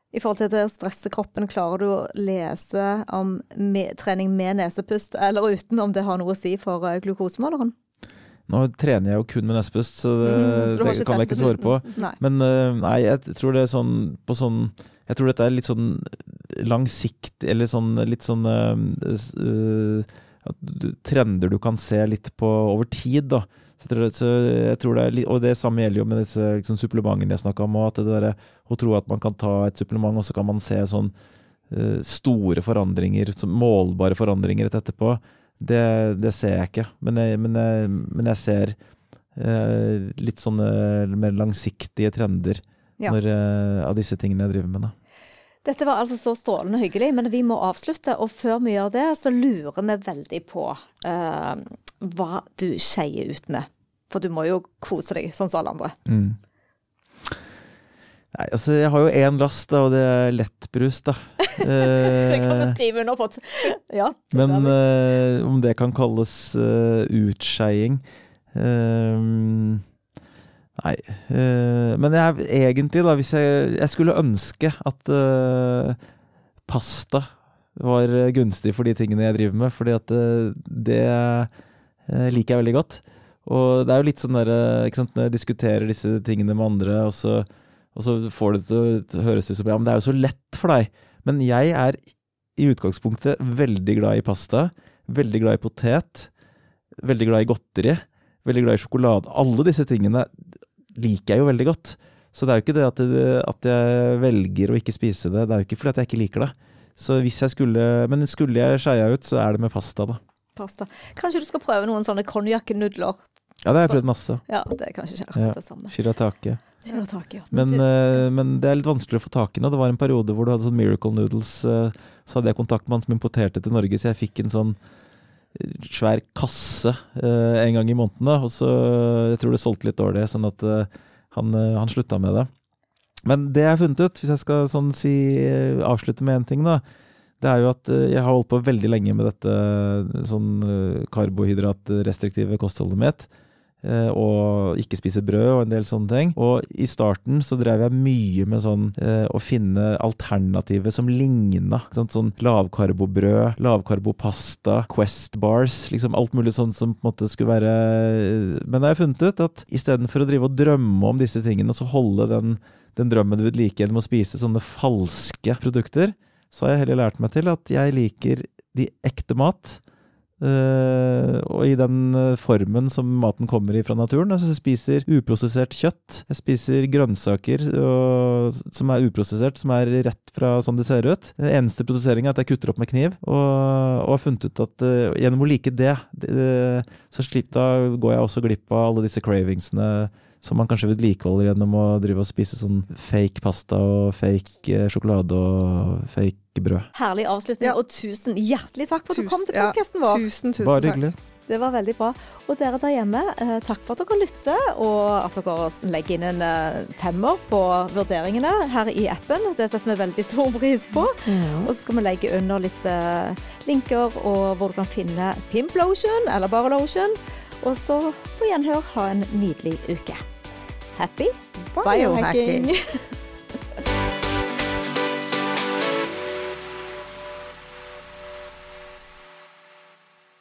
i forhold til det å stresse kroppen, klarer du å lese om med, trening med nesepust eller uten, om det har noe å si for eh, glukosemåleren? Nå trener jeg jo kun med nesepust, så det, Mm, så det kan jeg ikke svare på. Nei. Men eh, nei, jeg tror det er sånn på sånn Jeg tror dette er litt sånn langsiktig, eller sånn litt sånn eh, s- eh, Trender du kan se litt på over tid, da. Så jeg så jeg tror det er og det samme gjelder jo med disse liksom, supplementene jeg snakka om. At det der, å tro at man kan ta et supplement, og så kan man se sånn eh, store forandringer, målbare forandringer rett etterpå. Det, det ser jeg ikke. Men jeg, men jeg, men jeg ser eh, litt sånne mer langsiktige trender Ja. når, eh, av disse tingene jeg driver med. Da. Dette var altså så strålende hyggelig, men vi må avslutte. Og før vi gjør det, så lurer vi veldig på uh, hva du skeier ut med. For du må jo kose deg, sånn som alle andre. Mm. Nei, altså jeg har jo én last, da, og det er lettbrus, da. Det kan vi Eh, skrive under på. Ja, men uh, eh, om det kan kalles uh, utskeiing eh, Nei. Uh, men jeg egentlig, da, hvis jeg Jeg skulle ønske at uh, pasta var eh, gunstig for de tingene jeg driver med, fordi at uh, det liker jeg veldig godt. Og det er jo litt sånn der, eh, ikke sant, når jeg diskuterer disse tingene med andre, og så, og så får det til å høres ut som ja, men det er jo så lett for deg. Men jeg er i utgangspunktet veldig glad i pasta, veldig glad i potet, veldig glad i godteri, veldig glad i sjokolade. Alle disse tingene liker jeg jo veldig godt. Så det er jo ikke det at, at jeg velger å ikke spise det, det er jo ikke fordi at jeg ikke liker det. Så hvis jeg skulle, Men skulle jeg skeia ut, så er det med pasta, da. Pasta. Kanskje du skal prøve noen sånne konjakknudler? Ja, det har jeg prøvd masse. Ja, det er kanskje ikke akkurat det samme. Shiratake. Shiratake ja. Men, eh, men det er litt vanskelig å få tak i nå. Det var en periode hvor du hadde sånn Miracle Noodles. eh, Så hadde jeg kontakt med han som importerte til Norge, så jeg fikk en sånn svær kasse eh, en gang i måneden. da, Og så Jeg tror det solgte litt dårlig, sånn at eh, han, eh, han slutta med det. Men det jeg har funnet ut, hvis jeg skal sånn si eh, avslutte med én ting, da, det er jo at eh, jeg har holdt på veldig lenge med dette eh, sånn eh, karbohydratrestriktive kostholdet mitt. Eh, Og ikke spise brød og en del sånne ting. Og i starten så drev jeg mye med sånn eh, å finne alternativer som ligna. Sånn, sånn lavkarbobrød, lavkarbopasta, Quest bars. Liksom alt mulig sånn som på en måte skulle være Men jeg har funnet ut at istedenfor å drive og drømme om disse tingene, og så holde den, den drømmen ved like gjennom å spise sånne falske produkter, så har jeg heller lært meg til at jeg liker de ekte mat. Eh, og i den eh, formen som maten kommer i fra naturen. Altså jeg spiser uprosessert kjøtt. Jeg spiser grønnsaker og, som er uprosessert, som er rett fra sånn det ser ut. Den eneste prosesseringa er at jeg kutter opp med kniv, og, og har funnet ut at uh, gjennom å like det, det så slipper, jeg også glipp av alle disse cravingsene som man kanskje vedlikeholder gjennom å drive og spise sånn fake pasta og fake eh, sjokolade og fake brød. herlig avslutning, Ja. og tusen hjertelig takk for at du kom til ja, podkasten vår. Tusen, tusen Bare takk. hyggelig. Det var veldig bra. Og dere der hjemme, eh, takk for at dere lytter, og at dere legger inn en eh, femmer på vurderingene her i appen. Det setter vi veldig stor pris på. Mm. Og så skal vi legge under litt linker og hvor du kan finne Pimp Lotion, eller bare Lotion. Og så på gjenhør, ha en nydelig uke. Happy biohacking!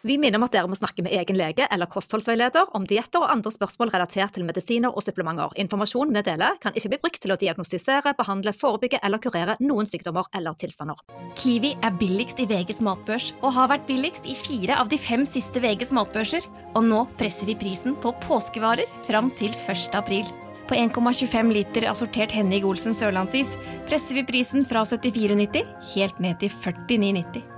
Vi minner om at dere må snakke med egen lege eller kostholdsveileder om dietter og andre spørsmål relatert til medisiner og supplementer. Informasjon vi deler, kan ikke bli brukt til å diagnostisere, behandle, forebygge eller kurere noen sykdommer eller tilstander. Kiwi er billigst i VGs matbørs og har vært billigst i fire av de fem siste VGs matbørser. Og nå presser vi prisen på påskevarer fram til 1. april. På 1,25 liter assortert Henning Olsen sørlandsis presser vi prisen fra 74,90 helt ned til 49,90.